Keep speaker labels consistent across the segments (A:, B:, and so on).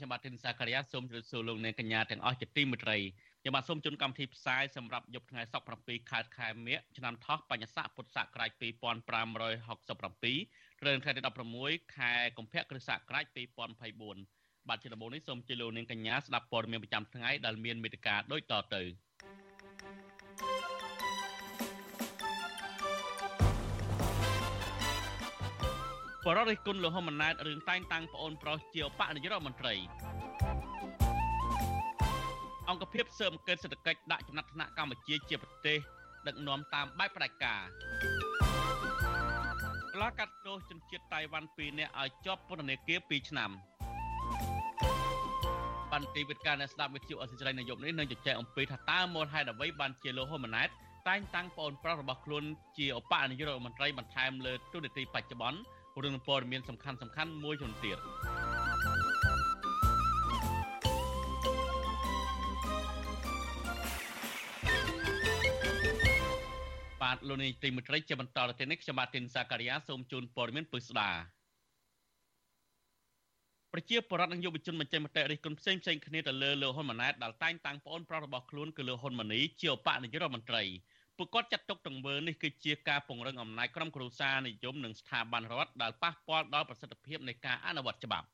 A: ខ្ញុំបាទទីនសាករិយាសូមជម្រាបសួរលោកអ្នកកញ្ញាទាំងអស់ជាទីមេត្រីខ្ញុំបាទសូមជូនកម្មវិធីផ្សាយសម្រាប់យប់ថ្ងៃសុក្រ7ខែខែមិញឆ្នាំថោះបញ្ញស័កពុទ្ធសករាជ2567ត្រូវថ្ងៃទី16ខែកុម្ភៈគ្រិស្តសករាជ2024បាទជាដំបូងនេះសូមជម្រាបលោកអ្នកកញ្ញាស្ដាប់ព័ត៌មានប្រចាំថ្ងៃដែលមានមេត្តាដូចតទៅ បរិរិះគុណលោកហ៊ុនម៉ាណែតរឿងតែងតាំងប្អូនប្រុសជាឧបនាយករដ្ឋមន្ត្រីអង្គភាពស៊ើបអង្កេតសេដ្ឋកិច្ចដាក់ចំណាត់ថ្នាក់កម្ពុជាជាប្រទេសដឹកនាំតាមបែបផ្ដាច់ការកលាកាត់ទោសជនជាតិតៃវ៉ាន់2នាក់ឲ្យជាប់ពន្ធនាគារ2ឆ្នាំបន្ទាយវិទ្យាអ្នកស្ដាប់វិទ្យុអសិរ័យនាយកនេះនឹងជជែកអំពីថាតើមូលហេតុអ្វីបានជាលោកហ៊ុនម៉ាណែតតែងតាំងប្អូនប្រុសរបស់ខ្លួនជាឧបនាយករដ្ឋមន្ត្រីបន្ថែមលើទូនាទីបច្ចុប្បន្ន រឿងព័ត៌មានសំខាន់សំខាន់មួយចំនួនទៀតបាទលោកនាយទីមន្ត្រីជាបន្តទៅនេះខ្ញុំបាទទីនសាការីយ៉ាសូមជូនព័ត៌មានពិស្ដាប្រជាពលរដ្ឋនិងយុវជនបញ្ចេញមតិរិះគន់ផ្សេងផ្សេងគ្នាទៅលើលោកហ៊ុនម៉ាណែតដែលតែងតាំងប្អូនប្រុសរបស់ខ្លួនគឺលោកហ៊ុនម៉ាណីជាឧបនាយករដ្ឋមន្ត្រី ពួកគាត់ចាត់ទុកទង្វើនេះគឺជាការពង្រឹងអំណាចក្រុមគ្រួសារនិយមនិងស្ថាប័នរដ្ឋដែលប៉ះពាល់ដល់ប្រសិទ្ធភាពនៃការអនុវត្តច្បាប់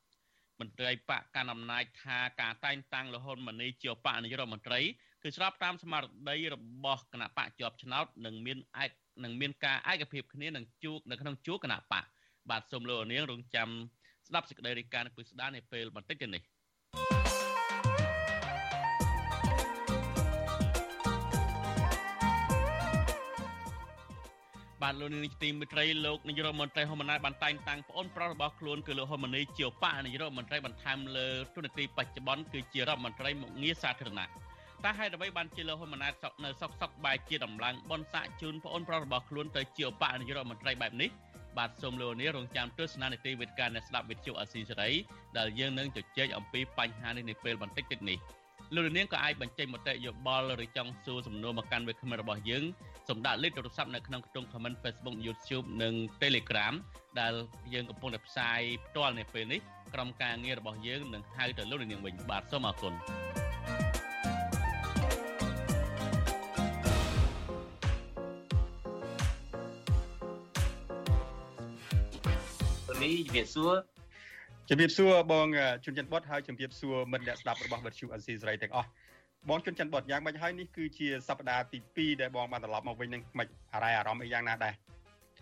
A: មន្ត្រីបកកណ្ដាលអំណាចថាការតែងតាំងលហ៊ុនម៉ាណីជាបកនាយករដ្ឋមន្ត្រីគឺស្របតាមស្មារតីរបស់គណៈបកជាប់ឆ្នោតនិងមានឯកនិងមានការឯកភាពគ្នានឹងជួកនៅក្នុងជួរគណៈបកបាទសូមលោកនាងរងចាំស្ដាប់សេចក្តីរាយការណ៍ពីស្ដារនៅពេលបន្តិចទៀតនេះ បាទលោកនាយកទីមេត្រីលោកនាយករដ្ឋមន្ត្រីហ៊ុនម៉ាណែតបានតែងតាំងប្អូនប្រុសរបស់ខ្លួនគឺលោកហ៊ុនម៉ាណីជាឧបនាយករដ្ឋមន្ត្រីបន្ថែមលើទូនាទីបច្ចុប្បន្នគឺជារដ្ឋមន្ត្រីមុខងារសាធារណៈតែហេតុអ្វីបានជាលោកហ៊ុនម៉ាណែតសក់នៅសក់សក់បែកជាដំឡើងបនសាក់ជូនប្អូនប្រុសរបស់ខ្លួនទៅជាឧបនាយករដ្ឋមន្ត្រីបែបនេះបាទសូមលោកនាងរងចាំទស្សនានីតិវិទ្យាអ្នកស្ដាប់វិទ្យុអស៊ីសេរីដែលយើងនឹងជជែកអំពីបញ្ហានេះនៅពេលបន្តិចទៀតនេះ លោកនាងក៏អាចបញ្ចេញមតិយោបល់ឬចង់សួរសំណួរមកកាន់វេទិការបស់យើងសូមដាក់លេខទូរស័ព្ទនៅក្នុងខ្ទង់ comment Facebook YouTube និង Telegram ដែលយើងកំពុងតែផ្សាយផ្ទាល់នៅពេលនេះក្រុមការងាររបស់យើងនឹងហៅទៅលោកនាងវិញបាទសូមអរគុណ
B: នេះជំរាបសួរ
C: ជំរាបសួរបងជុនច័ន្ទបុតហើយជំរាបសួរមិត្តអ្នកស្ដាប់របស់វិទ្យុអេស៊ីសេរីទាំងអស់បងជុនច័ន្ទបុតយ៉ាងម៉េចហើយនេះគឺជាសប្តាហ៍ទី2ដែលបងបានត្រឡប់មកវិញនឹងមិនអារ៉ៃអារម្មណ៍អីយ៉ាងណាដែរ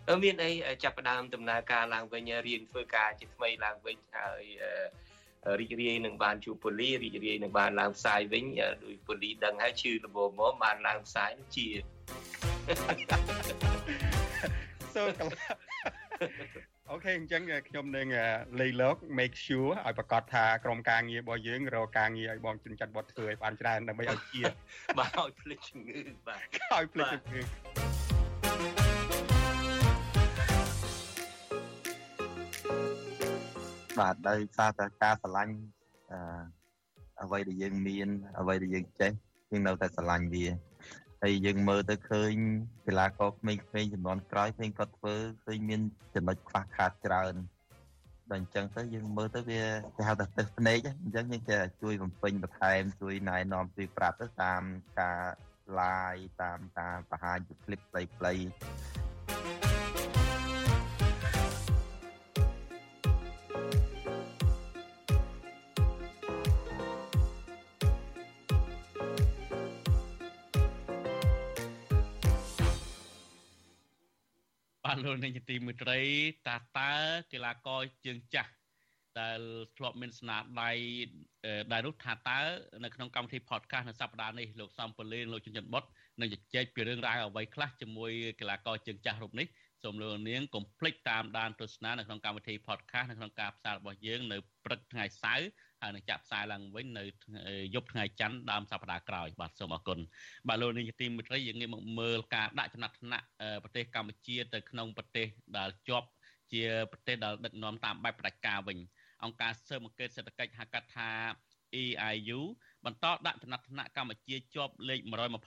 B: អឺមានអីចាប់ផ្ដើមដំណើរការឡើងវិញរៀនធ្វើការជាថ្មីឡើងវិញហើយរីករាយនឹងបានជួបពូលីរីករាយនឹងបានឡើងផ្សាយវិញដោយពូលីដឹងហើយឈឺលបមកបានឡើងផ្សាយនឹងជា
C: សូកន្ល អូខេអញ្ចឹងខ្ញុំនឹងលេខលោក make sure ឲ្យប្រកាសថាក្រុមការងាររបស់យើងរកការងារឲ្យបងចិនចាត់បត់ធ្វើឲ្យបានច្រើនដើម្បីឲ្យជា
B: បាទឲ្យភ្លេចជំងឺបាទ
C: ឲ្យភ្លេចជំងឺ
D: បាទដោយសារតែការស្រឡាញ់អឺអ្វីដែលយើងមានអ្វីដែលយើងចេះយើងនៅតែស្រឡាញ់វា ហើយយើងមើលទៅឃើញកីឡាករក្មេងៗចំនួនក្រោយឃើញគាត់ធ្វើឃើញមានចំណុចខ្វះខាតច្រើនដល់អញ្ចឹងទៅយើងមើលទៅវាគេហៅថាទឹកភ្នែកអញ្ចឹងយើងគេជួយបំពេញបន្ថែមជួយណែនាំជួយប្រាប់ទៅតាមការ live តាមការបង្ហាញពី clip ផ្លៃៗ
A: លោកនាងទីមេត្រីតាតើកីឡាករជើងចាស់ដែលធ្លាប់មានស្នាដៃដែលនោះថាតើនៅក្នុងកម្មវិធី podcast នៅសប្តាហ៍នេះលោកសំពលីលោកជិនច័ន្ទបុតនឹងជជែកពីរឿងរ៉ាវអ្វីខ្លះជាមួយកីឡាករជើងចាស់រូបនេះសូមលោកនាងកុំភ្លេចតាមដានទស្សនានៅក្នុងកម្មវិធី podcast នៅក្នុងការផ្សាយរបស់យើងនៅព្រឹកថ្ងៃសៅរ៍ ហើយនឹងចាក់ផ្សាយឡើងវិញនៅយប់ថ្ងៃច័ន្ទដើមសប្តាហ៍ក្រោយបាទសូមអរគុណបាទលោកនាយកទីមេត្រីយើងងាកមកមើលការដាក់ចំណាត់ថ្នាក់ប្រទេសកម្ពុជាទៅក្នុងប្រទេសដែលជាប់ជាប្រទេសដែលដឹកនាំតាមបែបផ្ដាច់ការវិញអង្គការស៊ើបអង្កេតសេដ្ឋកិច្ចហៅកាត់ថា EIU បន្តដាក់ចំណាត់ថ្នាក់កម្ពុជាជាប់លេខ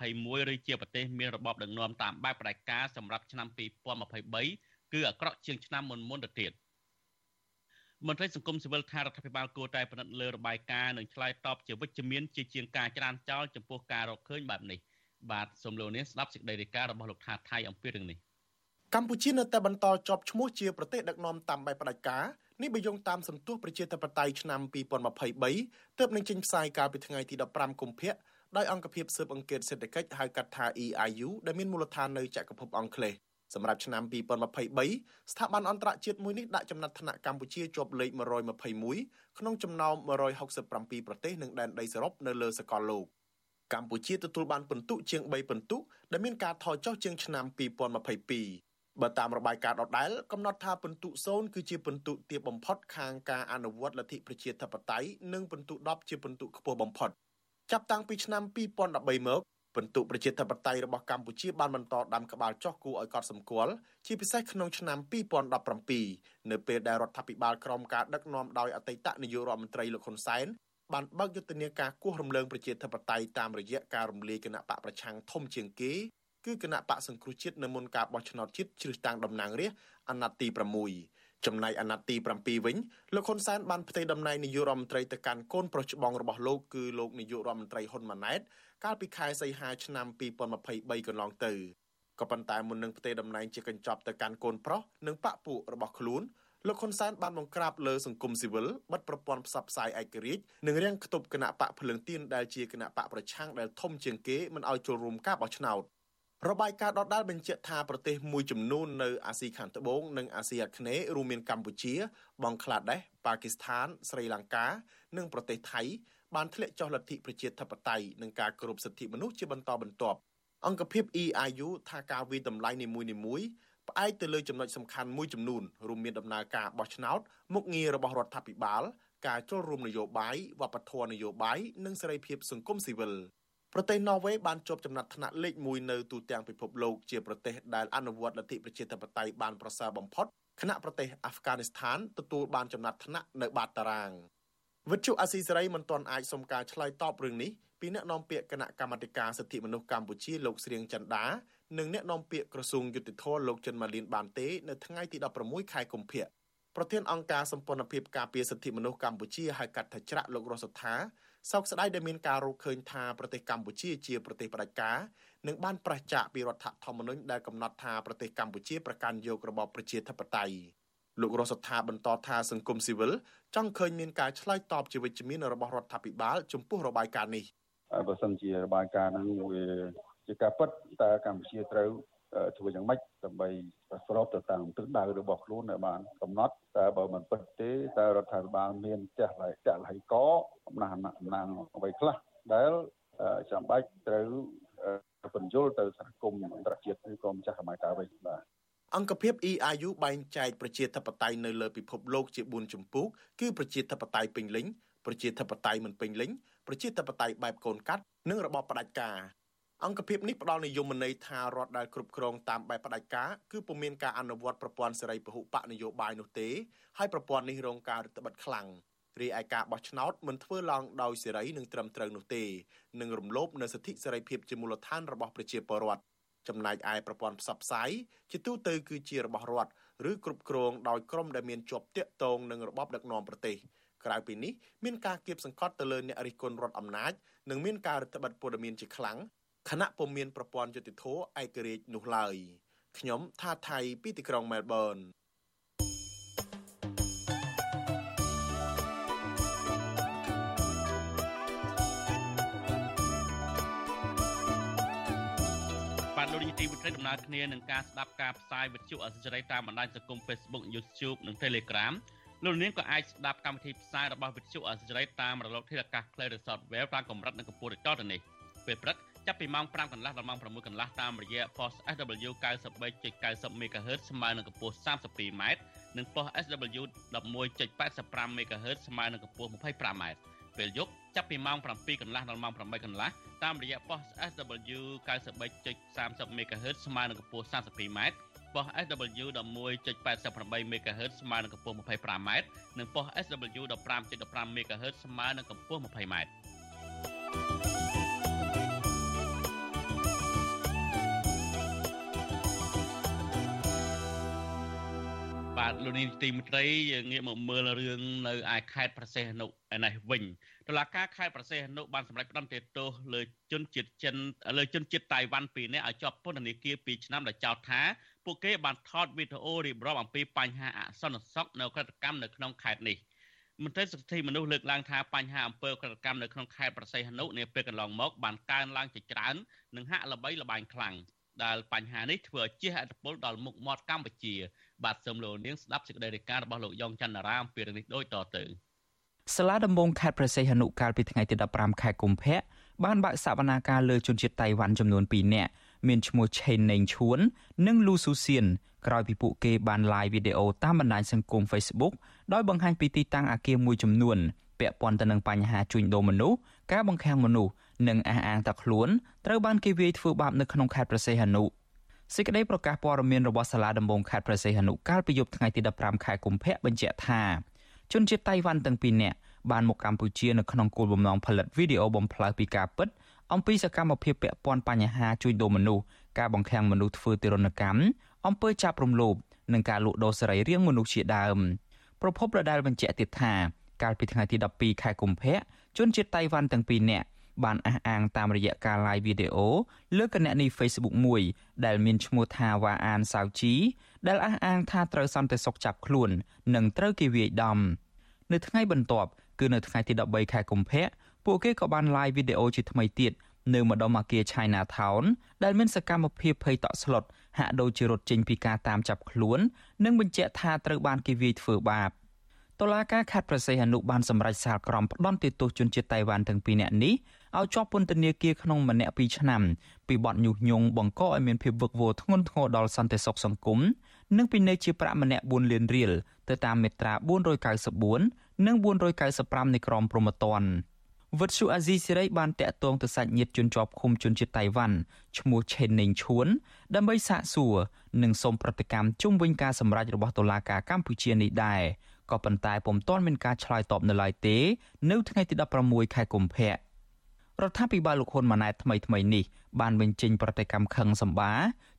A: 121ឬជាប្រទេសមានរបបដឹកនាំតាមបែបផ្ដាច់ការសម្រាប់ឆ្នាំ2023គឺអាក្រក់ជាងឆ្នាំមុនមុនទៅទៀត មន្ត្រីសង្គមស៊ីវិលថារដ្ឋាភិបាលគួរតែពិនិត្យលើរបាយការណ៍និងឆ្លើយតបជាវិជ្ជមានជាជាងការច្រានចោលចំពោះការរកឃើញបែបនេះបាទសូមលោកនាងស្ដាប់សេចក្តីរាយការណ៍របស់លោកថាថៃអំពីរឿងនេះ
E: កម្ពុជានៅតែបន្តជាប់ឈ្មោះជាប្រទេសដឹកនាំតាមបែបផ្ដាច់ការនេះបើយោងតាមសន្ទុះប្រជាធិបតេយ្យឆ្នាំ2023ទើបនឹងចេញផ្សាយកាលពីថ្ងៃទី15កុម្ភៈដោយអង្គភាពស៊ើបអង្កេតសេដ្ឋកិច្ចហៅកាត់ថា EIU ដែលមានមូលដ្ឋាននៅចក្រភពអង់គ្លេស សម្រាប់ឆ្នាំ2023ស្ថាប័នអន្តរជាតិមួយនេះដាក់ចំណាត់ថ្នាក់កម្ពុជាជាប់លេខ121ក្នុងចំណោម167ប្រទេសនិងដែនដីសរុបនៅលើសកលលោកកម្ពុជាទទួលបានពិន្ទុជាង3ពិន្ទុដែលមានការថយចុះជាងឆ្នាំ2022បើតាមរបាយការណ៍ដដែលកំណត់ថាពិន្ទុ0គឺជាពិន្ទុទាបបំផុតខាងការអនុវត្តលទ្ធិប្រជាធិបតេយ្យនិងពិន្ទុ10ជាពិន្ទុខ្ពស់បំផុតចាប់តាំងពីឆ្នាំ2013មក ពិន្ទុប្រជាធិបតេយ្យរបស់កម្ពុជាបានបន្តដាំក្បាលចុះគួរឲ្យកត់សម្គាល់ជាពិសេសក្នុងឆ្នាំ2017នៅពេលដែលរដ្ឋាភិបាលក្រោមការដឹកនាំដោយអតីតនាយករដ្ឋមន្ត្រីលោកហ៊ុនសែនបានបើកយុទ្ធនាការគោះរំលើងប្រជាធិបតេយ្យតាមរយៈការរំលាយគណៈបកប្រឆាំងធំជាងគេគឺគណៈបកសង្គ្រោះជាតិនៅមុនការបោះឆ្នោតជាតិជ្រើសតាំងតំណាងរាស្ត្រអាណត្តិទី6 ចំណែកអាណត្តិទី7វិញលោកហ៊ុនសែនបានផ្ទេរតំណែងនាយករដ្ឋមន្ត្រីទៅកាន់កូនប្រុសច្បងរបស់លោកគឺលោកនាយករដ្ឋមន្ត្រីហ៊ុនម៉ាណែតកាលពីខែសីហាឆ្នាំ2023កន្លងទៅក៏ប៉ុន្តែមុននឹងផ្ទេរតំណែងជាកញ្ចប់ទៅកាន់កូនប្រុសនិងបកពួករបស់ខ្លួនលោកហ៊ុនសែនបានបង្ក្រាបលើសង្គមស៊ីវិលបិទប្រព័ន្ធផ្សព្វផ្សាយឯករាជ្យនិងរាំងខ្ទប់គណៈបកភ្លើងទៀនដែលជាគណៈបកប្រឆាំងដែលធំជាងគេមិនឲ្យចូលរួមការបោះឆ្នោត របាយការណ៍ដដាលបញ្ជាក់ថាប្រទេសមួយចំនួននៅអាស៊ីខាងត្បូងនិងអាស៊ីអាគ្នេយ៍រួមមានកម្ពុជា បង់ក្លាដេសប៉ាគីស្ថានស្រីលង្កា និងប្រទេសថៃបានធ្លាក់ចុះលទ្ធិប្រជាធិបតេយ្យនិងការគោរពសិទ្ធិមនុស្សជាបន្តបន្ទាប់អង្គភាព EIU ថាការវិតម្លៃនីមួយៗផ្អែកទៅលើចំណុចសំខាន់មួយចំនួនរួមមានដំណើរការបោះឆ្នោតមុខងាររបស់រដ្ឋាភិបាល ការចូលរួមនយោបាយវប្បធម៌នយោបាយនិងសេរីភាពសង្គមស៊ីវិល ប្រទេសណ័រវេសបានជាប់ចំណាត់ថ្នាក់លេខ1នៅទូទាំងពិភពលោកជាប្រទេសដែលអនុវត្តលទ្ធិប្រជាធិបតេយ្យបានប្រសើរបំផុតខណៈប្រទេសអាហ្វហ្គានីស្ថានទទួលបានចំណាត់ថ្នាក់នៅបាតតារាងវិទ្យុអាស៊ីសេរីមិនទាន់អាចសុំការឆ្លើយតបរឿងនេះពីអ្នកនាំពាក្យគណៈកម្មាធិការសិទ្ធិមនុស្សកម្ពុជាលោកស្រៀងចន្ទដានិងអ្នកនាំពាក្យក្រសួងយុតិធធលោកចិនម៉ាលីនបានទេនៅថ្ងៃទី16ខែកុម្ភៈប្រធានអង្គការសម្ព័ន្ធភាពការពារសិទ្ធិមនុស្សកម្ពុជាហៅកាត់ថាច្រាក់លោករស់សុថា សោកស្ដាយដែលមានការរកឃើញថាប្រទេសកម្ពុជាជាប្រទេសផ្ដាច់ការនិងបានប្រឆាចពីរដ្ឋធម្មនុញ្ញដែលកំណត់ថាប្រទេសកម្ពុជាប្រកាន់យករបបប្រជាធិបតេយ្យលោករស់សថាបន្តថាសង្គមស៊ីវិលចង់ឃើញមានការឆ្លើយតបជាវិជ្ជមានរបស់រដ្ឋាភិបាលចំពោះរបាយការណ៍នេះ
F: បើសិនជារបាយការណ៍ហ្នឹងវាជាការពិតតើកម្ពុជាត្រូវធ្វើយ៉ាងម៉េចដើម្បីស្របទៅតាមទិសដៅរបស់ខ្លួនដែលបានកំណត់ តែបើមិនពិតទេតើរដ្ឋាភិបាលមានផ្ទះឡៃចាក់ឡៃកអំណះអំណាងអ្វីខ្លះដែលចាំបាច់ត្រូវបញ្យល់ទៅសហគមន៍អន្តរជាតិឬក៏ម្ចាស់កម្មការវិញបាទ
E: អង្គភាព EIU បែងចែកប្រជាធិបតេយ្យនៅលើពិភពលោកជា4ជំពូកគឺប្រជាធិបតេយ្យពេញលេញប្រជាធិបតេយ្យមិនពេញលេញប្រជាធិបតេយ្យបែបកូនកាត់និងរបបផ្ដាច់ការ អង្គភាពនេះផ្ដល់និយមន័យថារដ្ឋដែលគ្រប់គ្រងតាមបែបផ្ដាច់ការគឺពុំមានការអនុវត្តប្រព័ន្ធសេរីពហុបកនយោបាយនោះទេហើយប្រព័ន្ធនេះរងការរឹតបន្តឹងខ្លាំងរីឯការបោះឆ្នោតមិនធ្វើឡើងដោយសេរីនិងត្រឹមត្រូវនោះទេនឹងរំលោភនៅសិទ្ធិសេរីភាពជាមូលដ្ឋានរបស់ប្រជាពលរដ្ឋចំណែកឯប្រព័ន្ធផ្សព្វផ្សាយជាទូទៅគឺជារបស់រដ្ឋឬគ្រប់គ្រងដោយក្រុមដែលមានជាប់តាក់ទងនឹងរបបដឹកនាំប្រទេសក្រៅពីនេះមានការគៀបសង្កត់ទៅលើអ្នករិះគន់រដ្ឋអំណាចនិងមានការរដ្ឋបတ်ព័ត៌មានជាខ្លាំង ខណៈពុំមានប្រព័ន្ធយុតិធធឯករាជ្យនោះឡើយខ្ញុំថាថៃពីទីក្រុងមែលប៊ន
A: បាទលោកនាយទីវិទ្យុដំណើរគ្នានឹងការស្ដាប់ការផ្សាយវិទ្យុអសិរ័យតាមបណ្ដាញសង្គម Facebook YouTube និង Telegram លោកនាងក៏អាចស្ដាប់កម្មវិធីផ្សាយរបស់វិទ្យុអសិរ័យតាមរលកធាតុអាកាស Play Resort Web តាមកម្រិតនិងកម្ពស់ដូចតទៅនេះពេលព្រឹក ចាប់ពីម៉ោង5កន្លះដល់ម៉ោង6កន្លះតាមរយៈ post SW 93.90 MHz ស្មើនឹងកម្ពស់ 32m និងប៉ុស SW 11.85 MHz ស្មើនឹងកម្ពស់ 25m ពេលយប់ចាប់ពីម៉ោង7កន្លះដល់ម៉ោង8កន្លះតាមរយៈប៉ុស SW 93.30 MHz ស្មើនឹងកម្ពស់ 32m ប៉ុស SW 11.88 MHz ស្មើនឹងកម្ពស់ 25m និងប៉ុស SW 15.15 MHz ស្មើនឹងកម្ពស់ 20m បាទលោកនាងទីមត្រីយើងងាកមកមើលរឿងនៅឯខេត្តប្រសេះអនុឯនេះវិញតុលាការខេត្តប្រសេះអនុបានសម្រេចផ្តន្ទាទោសលើជនជាតិចិនលើជនជាតិតៃវ៉ាន់ពីរនាក់ឲ្យជាប់ពន្ធនាគារ2ឆ្នាំដោយចោទថាពួកគេបានថតវីដេអូរៀបរាប់អំពីបញ្ហាអសន្តិសុខនៅក្រតកម្មនៅក្នុងខេត្តនេះមន្ត្រីសិទ្ធិមនុស្សលើកឡើងថាបញ្ហាអំពើក្រតកម្មនៅក្នុងខេត្តប្រសេះអនុនាពេលកន្លងមកបានកើនឡើងជាច្រើននិងហាក់ល្បីល្បាញខ្លាំង ដែលបញ្ហានេះធ្វើឲ្យជះឥទ្ធិពលដល់មុខមាត់កម្ពុជា បាទសូមលោកនាងស្ដាប់សេចក្តីរាយការណ៍របស់លោកយ៉ងច័ន្ទរាអំពីរឿងនេះដូចតទៅ
G: សាលាដំបងខេត្តព្រះសីហនុកាលពីថ្ងៃទី15ខែកុម្ភៈបានបាក់សវនាការលើជនជាតិតៃវ៉ាន់ចំនួន2នាក់មានឈ្មោះឆេនណេងឈួន និងលូស៊ូសៀនក្រោយពីពួកគេបាន live វីដេអូតាមបណ្ដាញសង្គម Facebook ដោយបង្ហាញពីទីតាំងអគារមួយចំនួនពាក់ព័ន្ធទៅនឹងបញ្ហាជួញដូរមនុស្សការបង្ខាំងមនុស្ស និងអះអាងថាខ្លួនត្រូវបានគេវាយធ្វើបាបនៅក្នុងខេត្តព្រះសីហនុសេចក្តីប្រកាសព័ត៌មានរបស់សាលាដំបងខេត្តព្រះសីហនុកាលពីយប់ថ្ងៃទី15ខែកុម្ភៈបញ្ជាក់ថាជនជាតិតៃវ៉ាន់ទាំងពីរនាក់បានមកកម្ពុជានៅក្នុងគោលបំណងផលិតវីដេអូបំផ្លើសពីការពិតអំពីសកម្មភាពពាក់ព័ន្ធបញ្ហាជួញដូរមនុស្សការបង្ខាំងមនុស្សធ្វើទារុណកម្មអំពើចាប់រំលោភនិងការលួចដូរសេរីរាង្គមនុស្សជាដើមប្រពន្ធរដែលបញ្ជាក់ទៀតថាកាលពីថ្ងៃទី12ខែកុម្ភៈជនជាតិតៃវ៉ាន់ទាំងពីរនាក់ បានអះអាងតាមរយៈការ live វីដេអូលើគណនី Facebook មួយដែលមានឈ្មោះថាវ៉ាអានសាវជីដែលអះអាងថាត្រូវសន្តិសុខចាប់ខ្លួន និងត្រូវគេវាយដំនៅថ្ងៃបន្ទាប់គឺនៅថ្ងៃទី13ខែកុម្ភៈពួកគេក៏បាន live វីដេអូជាថ្មីទៀតនៅម្ដុំអគារ China Town ដែលមានសកម្មភាពភ័យតក់ស្លុតហាក់ដូចជារត់ចេញពីការតាមចាប់ខ្លួន និងបញ្ជាក់ថាត្រូវបានគេវាយធ្វើបាបតុលាការខេត្តប្រសិទ្ធអនុបានសម្រេចសាលក្រមផ្ដន្ទាទោសជនជាតិតៃវ៉ាន់ទាំងពីរនាក់នេះ ឲ្យជាប់ពន្ធនាគារក្នុងម្នាក់2ឆ្នាំពីបទញុះញង់បង្កឲ្យមានភាពវឹកវរធ្ងន់ធ្ងរដល់សន្តិសុខសង្គមនិងពិន័យជាប្រាក់ម្នាក់4លានរៀលទៅតាមមាត្រា494និង495នៃក្រមព្រហ្មទណ្ឌវិទ្យុអាស៊ីសេរីបានតាក់ទងទៅសាច់ញាតិជនជាប់ឃុំជនជាតិតៃវ៉ាន់ឈ្មោះឆេនណេងឈួនដើម្បីសាកសួរនិងសូមប្រតិកម្មជុំវិញការសម្រេចរបស់តុលាការកម្ពុជានេះដែរក៏ប៉ុន្តែពុំទាន់មានការឆ្លើយតបនៅឡើយទេ នៅថ្ងៃទី16ខែកុម្ភៈ រដ្ឋាភិបាលលោកហ៊ុនម៉ាណែតថ្មីថ្មីនេះបានបញ្ចេញប្រតិកម្មខឹងសម្បា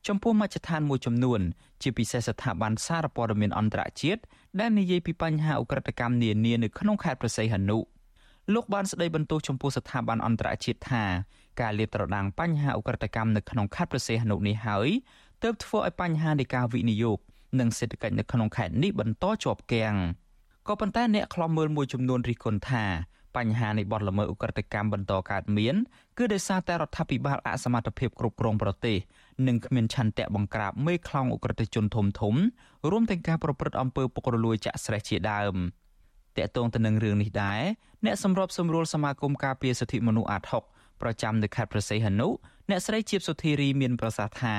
G: ចំពោះមជ្ឈដ្ឋានមួយចំនួន ជាពិសេសស្ថាប័នសារព័ត៌មានអន្តរជាតិដែលនិយាយពីបញ្ហាអ ுக ្រិតកម្មនានានៅក្នុងខេត្តប្រស័យហនុលោកបានស្ដីបន្ទោសចំពោះស្ថាប័នអន្តរជាតិថាការលាតត្រដាងបញ្ហាអ ுக ្រិតកម្មនៅក្នុងខេត្តប្រស័យហនុនេះហើយទើបធ្វើឲ្យបញ្ហានៃការវិនិយោគនិងសេដ្ឋកិច្ចនៅក្នុងខេត្តនេះបន្តជាប់គាំងក៏ប៉ុន្តែអ្នកខ្លំមើលមួយចំនួនរិះគន់ថា បញ្ហានៃបទល្មើសឧក្រិដ្ឋកម្មបន្តកើតមានគឺដោយសារតែរដ្ឋាភិបាលអសមត្ថភាពគ្រប់គ្រងប្រទេសនិងគ្មានឆន្ទៈបង្ក្រាបមេខ្លោងឧក្រិដ្ឋជនធំធំរួមទាំងការប្រព្រឹត្តអំពើពុករលួយចាក់ស្រេះជាដើមតកតងទៅនឹងរឿងនេះដែរអ្នកសម្របសម្រួលសមាគមការពារសិទ្ធិមនុស្សអាត6ប្រចាំនៅខេត្តប្រស័យហនុអ្នកស្រីជាបសុធារីមានប្រសាសន៍ថា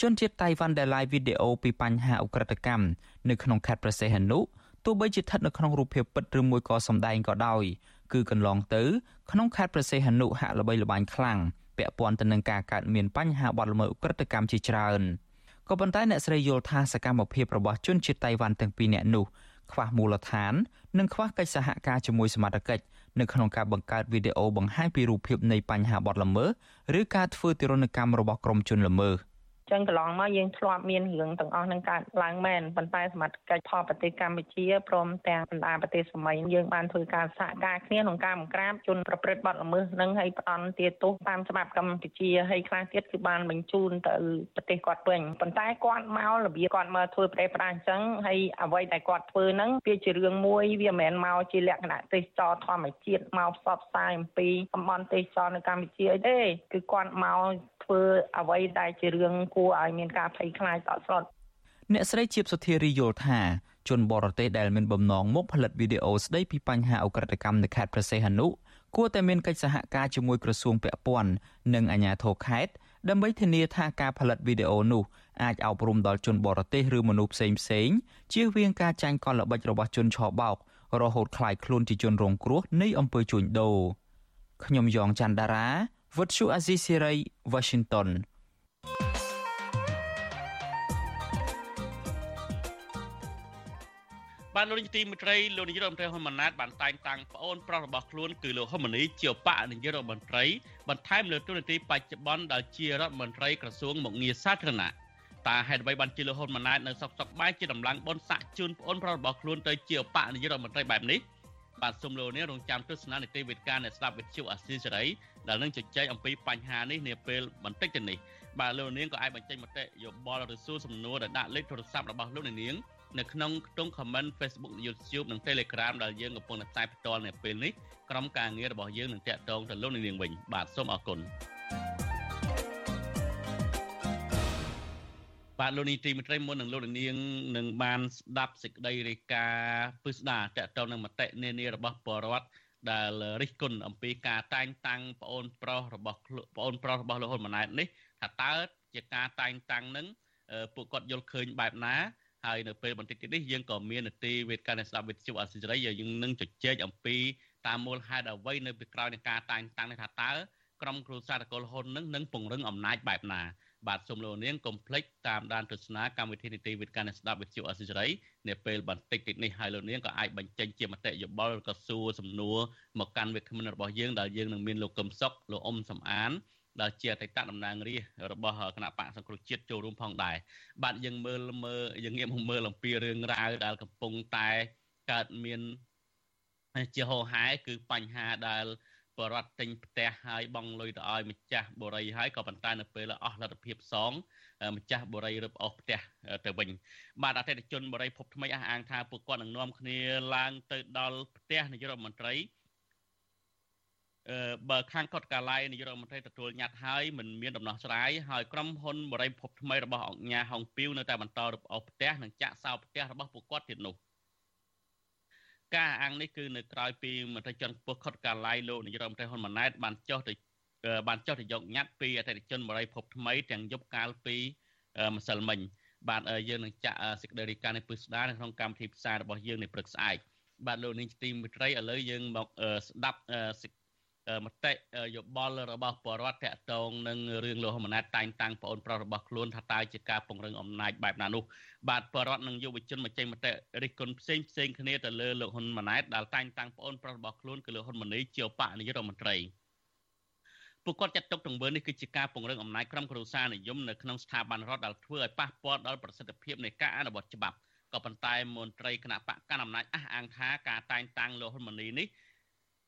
G: ជនជាតិតៃវ៉ាន់ដែល live វីដេអូពីបញ្ហាឧក្រិដ្ឋកម្មនៅក្នុងខេត្តប្រស័យហនុទោះបីជាស្ថិតនៅក្នុងរូបភាពពិតឬមួយក៏សម្ដែងក៏ដោយ គឺកន្លងទៅក្នុងខេត្តប្រសេះហនុហាក់ល្បីល្បាញខ្លាំងពាក់ព័ន្ធទៅនឹងការកើតមានបញ្ហាបទល្មើសឧក្រិដ្ឋកម្មជាច្រើនក៏ប៉ុន្តែអ្នកស្រីយល់ថាសកម្មភាពរបស់ជនជាតិតៃវ៉ាន់ទាំងពីរនាក់នោះខ្វះមូលដ្ឋាន និងខ្វះកិច្ចសហការជាមួយសមត្ថកិច្ចនៅក្នុងការបង្កើតវីដេអូបង្ហាញពីរូបភាពនៃបញ្ហាបទល្មើសឬការធ្វើទារុណកម្មរបស់ក្រុមជនល្មើស។
H: ចឹងកន្លងមកយើងធ្លាប់មានរឿងទាំងអស់នឹងកើតឡើងមែនប៉ុន្តែសមត្ថកិច្ចផលប្រទេសកម្ពុជាព្រមទាំងបណ្ដាប្រទេសសម័យយើងបានធ្វើការសហការគ្នាក្នុងការបង្ក្រាបជនប្រព្រឹត្តបទល្មើសនឹងឲ្យផ្ដន់ទាទោសតាមច្បាប់កម្ពុជាហើយខ្លះទៀតគឺបានបញ្ជូនទៅប្រទេសគាត់វិញប៉ុន្តែគាត់មករបៀបគាត់មកធ្វើប្រេប្រាអញ្ចឹងហើយអ្វីដែលគាត់ធ្វើហ្នឹងវាជារឿងមួយវាមិនមែនមកជាលក្ខណៈទេសចរធម្មជាតិមកផ្សព្វផ្សាយអំពីតំបន់ទេសចរនៅកម្ពុជាអីទេគឺគាត់មកធ្វើអ្វីដែលជារឿងគួួរឲ្យមានការភ័យខ្លាចតក់ស្លុត
G: អ្នកស្រីជាបសុធារីយល់ថាជនបរទេសដែលមានបំណងមកផលិតវីដេអូស្ដីពីបញ្ហាអ ுக ្រិតកម្មនៅខេត្តព្រះសីហនុគួរតែមានកិច្ចសហការជាមួយក្រសួងពាក់ព័ន្ធនិងអាជ្ញាធរខេត្តដើម្បីធានាថាការផលិតវីដេអូនោះអាចអប់រំដល់ជនបរទេសឬមនុស្សផ្សេងផ្សេងជៀសវាងការចាញ់កលល្បិចរបស់ជនឆបោករហូតក្លាយខ្លួនជាជនរងគ្រោះនៃអំពើជួញដូរខ្ញុំយ៉ងច័ន្ទដារាវុទ្ធុអាស៊ីសេរី Washington
A: បានលោកនាយកទីមេត្រីលោកនាយករដ្ឋមន្ត្រីហ៊ុនម៉ាណែតបានតែងតាំងប្អូនប្រុសរបស់ខ្លួនគឺលោកហ៊ុនម៉ាណីជាបកនាយករដ្ឋមន្ត្រីបន្ថែមលើទូនាទីបច្ចុប្បន្នដែលជារដ្ឋមន្ត្រីក្រសួងមុខងារសាធារណៈតើហេតុអ្វីបានជាលោកហ៊ុនម៉ាណែតនៅសុកសុកបែរជាដំឡើងបនសាក់ជូនប្អូនប្រុសរបស់ខ្លួនទៅជាបកនាយករដ្ឋមន្ត្រីបែបនេះបាទសូមលោកនាងរងចាំទស្សនានីតិវិទ្យាអ្នកស្ដាប់វិទ្យុអាស៊ីសេរីដែលនឹងជជែកអំពីបញ្ហានេះនាពេលបន្តិចទៅនេះបាទលោកនាងក៏អាចបញ្ចេញមតិយោបល់ឬសួរសំណួរដែលដាក់លេខទូរស័ព្ទរបស់លោកនាង នៅក្នុងខ្ទង់ comment Facebook YouTube និង Telegram ដែលយើងកំពុងតែផ្សាយផ្ទាល់នៅពេលនេះក្រុមការងាររបស់យើងនឹងតាក់ទងទៅលោកនាងវិញបាទសូមអរគុណបាទលោកនីតិមន្ត្រីមុននឹងលោកនាងនឹងបានស្ដាប់សេចក្តីរាយការណ៍ពិស្ដាតកតទៅនឹងមតិនានារបស់បរដ្ឋដែលរិះគន់អំពីការតែងតាំងប្អូនប្រុសរបស់ប្អូនប្រុសរបស់លោកហ៊ុនម៉ាណែតនេះថាតើជាការតែងតាំងនឹងពួកគាត់យល់ឃើញបែបណា ហើយនៅពេលបន្តិចទៀតនេះយើងក៏មាននទីវេទកានៃស្ដាប់វិទ្យុអសិរ័យយើងនឹងជជែកអំពីតាមមូលហេតុអ្វីនៅពីក្រោយនៃការតែងតាំងនេះថាតើក្រុមគ្រួសារតកលហ៊ុននឹងនឹងពង្រឹងអំណាចបែបណាបាទសូមលោកនាងកុំភ្លេចតាមដានទស្សនាកម្មវិធីនីតិវិទ្យានៃស្ដាប់វិទ្យុអសិរ័យនៅពេលបន្តិចទៀតនេះហើយលោកនាងក៏អាចបញ្ចេញជាមតិយោបល់ក៏សួរសំណួរមកកាន់វិក្កាមរបស់យើងដែលយើងនឹងមានលោកកឹមសុខលោកអ៊ុំសំអាន ដែលជាអតីតតំណាងរាស្ត្ររបស់គណៈបកសង្គ្រោះជាតិចូលរួមផងដែរបាទយើងមើលមើលយើងងាកមកមើលអំពីរឿងរ៉ាវដែលកំពុងតែកើតមានជាហោហែគឺបញ្ហាដែលបរដ្ឋទិញផ្ទះហើយបង់លុយទៅឲ្យម្ចាស់បរិយហើយក៏ប៉ុន្តែនៅពេលអស់លទ្ធភាពសងម្ចាស់បរិយរឹបអូសផ្ទះទៅវិញបាទអតិថិជនបរិយភពថ្មីអះអាងថាពួកគាត់នឹងនាំគ្នាឡើងទៅដល់ផ្ទះនាយករដ្ឋមន្ត្រី បើខាងកតកាឡៃនាយករដ្ឋមន្ត្រីទទួលញត្តិហើយមិនមានដំណោះស្រាយហើយក្រុមហ៊ុនបរិយភពថ្មីរបស់អង្គញាហុងពីវនៅតែបន្តរឹបអូសផ្ទះនិងចាក់សោផ្ទះរបស់ពួកគាត់ទៀតនោះការអាំងនេះគឺនៅក្រៅពីមន្ត្រីជាន់ខ្ពស់ខុតកាឡៃលោកនាយករដ្ឋមន្ត្រីហ៊ុនម៉ាណែតបានចុះទៅបានចុះទៅយកញត្តិពីអតិថិជនបរិយភពថ្មីទាំងយប់កាលពីម្សិលមិញបាទយើងនឹងចាក់សេចក្តីរាយការណ៍នេះពឹស្ដារនៅក្នុងកម្មវិធីផ្សាយរបស់យើងនៅព្រឹកស្អែកបាទលោកនាងទីមិត្តរីឥឡូវយើងមកស្ដាប់ មតិយោបល់របស់បរដ្ឋតកតងនឹងរឿងលោកហ៊ុនម៉ាណែតតែងតាំងប្អូនប្រុសរបស់ខ្លួនថាតើជាការពង្រឹងអំណាចបែបណានោះបាទបរដ្ឋនិងយុវជនមកចេញមតិរិះគន់ផ្សេងផ្សេងគ្នាទៅលើលោកហ៊ុនម៉ាណែតដែលតែងតាំងប្អូនប្រុសរបស់ខ្លួនគឺលោកហ៊ុនម៉ាណីជាបកនាយករដ្ឋមន្ត្រីពួកគាត់ចាត់ទុកទង្វើនេះគឺជាការពង្រឹងអំណាចក្រុមគ្រួសារនិយមនៅក្នុងស្ថាប័នរដ្ឋដែលធ្វើឲ្យប៉ះពាល់ដល់ប្រសិទ្ធភាពនៃការអនុវត្តច្បាប់ក៏ប៉ុន្តែមន្ត្រីគណៈបកកណ្ដាលអំណាចអះអាងថាការតែងតាំងលោកហ៊ុនម៉ាណីនេះ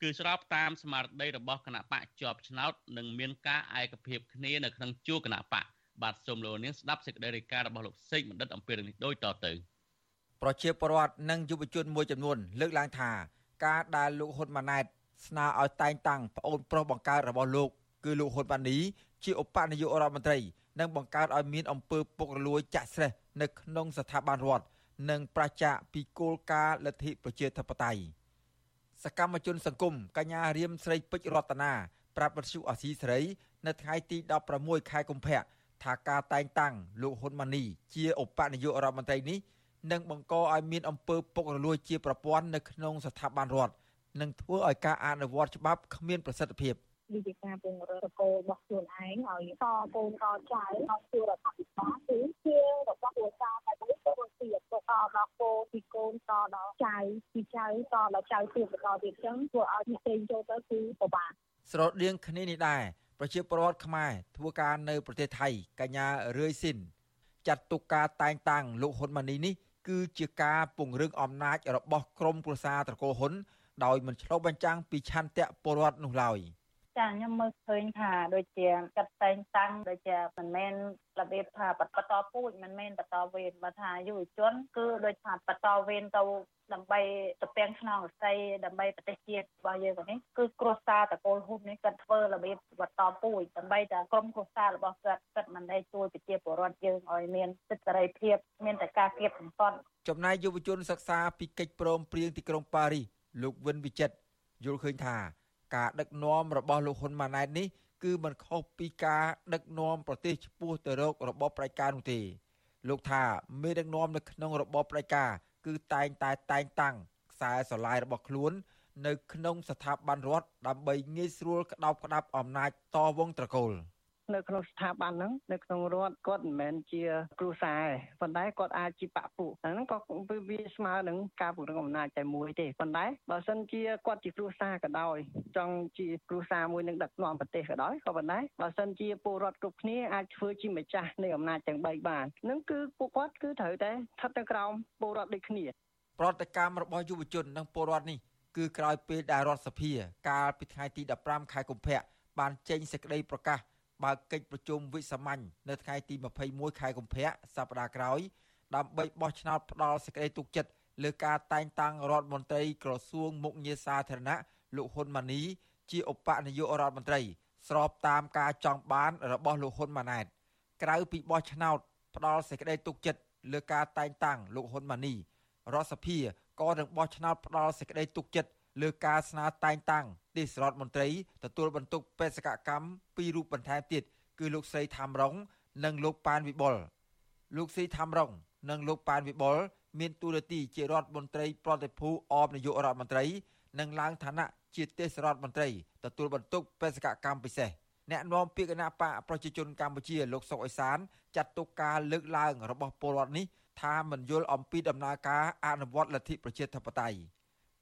A: គឺស្របតាមស្មារតីរបស់គណៈបកជាប់ឆ្នោតនិងមានការឯកភាពគ្នានៅក្នុងជួរគណៈបកបាទសូមលោកនាងស្ដាប់សេចក្តីរាយការណ៍របស់លោកសេកបណ្ឌិតអំពីរឿងនេះដូចតទៅ
I: ប្រជាពលរដ្ឋនិងយុវជនមួយចំនួន លើកឡើងថា ការដែលលោកហ៊ុនម៉ាណែតស្នើឲ្យតែងតាំងប្អូនប្រុសបង្កើតរបស់លោកគឺលោកហ៊ុនម៉ាណីជាឧបនាយករដ្ឋមន្ត្រីនិងបង្កើតឲ្យមានអំពើពុករលួយចាក់ស្រេះនៅក្នុងស្ថាប័នរដ្ឋនិងប្រជាពីគោលការណ៍លទ្ធិប្រជាធិបតេយ្យ សកម្មជនសង្គមកញ្ញារៀមស្រីពេជ្ររតនាប្រាប់វិទ្យុអាស៊ីសេរីនៅថ្ងៃទី16ខែកុម្ភៈថាការតែងតាំងលោកហ៊ុនម៉ាណីជាឧបនាយករដ្ឋមន្ត្រីនេះនឹងបង្កឲ្យមានអំពើពុករលួយជាប្រព័ន្ធនៅក្នុងស្ថាប័នរដ្ឋនិងធ្វើឲ្យការអនុវត្តច្បាប់គ្មានប្រសិទ្ធភាព
J: វិជាការពង្រឹងតកូលរបស់ខ្លួនឯងឲ្យតកូនតចៅក្នុងជួររដ្ឋាភិបាលគឺជារបស់គ្រួសារតែ មួយទៅទៀតទៅតដល់កូនពីកូនតដល់ចៅពីចៅតដល់ចៅទៀតបន្តទៀតចឹងធ្វើឲ្យអ្នកផ្សេងចូលទៅគឺពិបាក
I: ស្រដៀងគ្នានេះដែរប្រជាពលរដ្ឋខ្មែរធ្វើការនៅប្រទេសថៃកញ្ញារឿយស៊ីនចាត់ទុកការតែងតាំងលោកហ៊ុនម៉ាណីនេះគឺជាការពង្រឹងអំណាចរបស់ក្រមគ្រួសារត្រកូលហ៊ុនដោយមិនឆ្លុះបញ្ចាំងពីឆន្ទៈពលរដ្ឋនោះឡើយ។
J: ចាខ្ញុំមើលឃើញថាដូចជាកាត់តែងតាំងដូចជាមិនមែនរបៀបថាបន្តពូជមិនមែនបន្តវេនបើថាយុវជន គឺដូចថាបន្តវេនទៅដើម្បីទៅពាំងឆ្នងរស័យដើម្បីប្រទេសជាតិរបស់យើងនេះគឺគ្រួសារតកូលហ៊ុននេះគាត់ធ្វើរបៀបបន្តពូជដើម្បីតែក្រុមគ្រួសាររបស់គាត់គាត់មិនได้ជួយប្រជាពលរដ្ឋយើងឲ្យមានសិទ្ធិសេរីភាពមានតែការគៀបសង្កត់
I: ចំណែកយុវជនសិក្សាពីកិច្ចព្រមព្រៀងទីក្រុងប៉ារីសលោកវិនវិចិត្រយល់ឃើញថា ការដឹកនាំរបស់លោកហ៊ុនម៉ាណែតនេះគឺមិនខុសពីការដឹកនាំប្រទេសឆ្ពោះទៅរករបបផ្ដាច់ការនោះទេលោកថាមេដឹកនាំនៅក្នុងរបបផ្ដាច់ការគឺតែងតែតែងតាំងខ្សែស្រឡាយរបស់ខ្លួន នៅក្នុងស្ថាប័នរដ្ឋដើម្បីងាយស្រួលក្តោបក្តាប់អំណាចតវងត្រកូល។
K: នៅក្នុងស្ថាប័នហ្នឹងនៅក្នុងរដ្ឋគាត់មិនមែនជាគ្រូសាទេប៉ុន្តែគាត់អាចជាបពុហ្នឹងក៏វាស្មើនឹងការពង្រឹងអំណាចតែមួយទេប៉ុន្តែបើសិនជាគាត់ជាគ្រូសាក៏ដោយចង់ជាគ្រូសាមួយនឹងដឹកនាំប្រទេសក៏ដោយក៏ប៉ុន្តែបើសិនជាពលរដ្ឋគ្រប់គ្នាអាចធ្វើជាម្ចាស់នៃអំណាចទាំង3បាននឹងគឺពួកគាត់គឺត្រូវតែស្ថិតនៅក្រោមពលរដ្ឋដូចគ្នា
I: ប្រតិកម្មរបស់យុវជននិងពលរដ្ឋនេះគឺក្រោយពេលដែលរដ្ឋសភា កាលពីថ្ងៃទី15ខែកុម្ភៈបានចេញសេចក្តីប្រកាស បើកកិច្ចប្រជុំវិសាមញ្ញនៅថ្ងៃទី21ខែកុម្ភៈសប្តាហ៍ក្រោយដើម្បីបោះឆ្នោតផ្ដាល់សេចក្តីទុកចិត្តលើការតែងតាំងរដ្ឋមន្ត្រីក្រសួងមុខងារសាធារណៈលោកហ៊ុនម៉ាណីជាឧបនាយករដ្ឋមន្ត្រី ស្របតាមការចង់បានរបស់លោកហ៊ុនម៉ាណែតក្រៅពីបោះឆ្នោតផ្ដាល់សេចក្តីទុកចិត្តលើការតែងតាំងលោកហ៊ុនម៉ាណីរដ្ឋសភាក៏នឹងបោះឆ្នោតផ្ដាល់សេចក្តីទុកចិត្ត លើការស្នើតែងតាំងទេសរដ្ឋមន្ត្រីទទួលបន្ទុកបេសកកម្មពីររូបបន្ថែមទៀតគឺលោកស្រីថាំរង និងលោកប៉ានវិបុលលោកស្រីថាំរង និងលោកប៉ានវិបុលមានតួនាទីជារដ្ឋមន្ត្រីប្រតិភូអបនាយករដ្ឋមន្ត្រីនិងឡើងឋានៈជាទេសរដ្ឋមន្ត្រីទទួលបន្ទុកបេសកកម្មពិសេសអ្នកនាំពាក្យគណៈបកប្រជាជនកម្ពុជាលោកសុកអេសានចាត់ទុកការលើកឡើងរបស់ពលរដ្ឋនេះថាមិនយល់អំពីដំណើរការអនុវត្តលទ្ធិប្រជាធិបតេយ្យ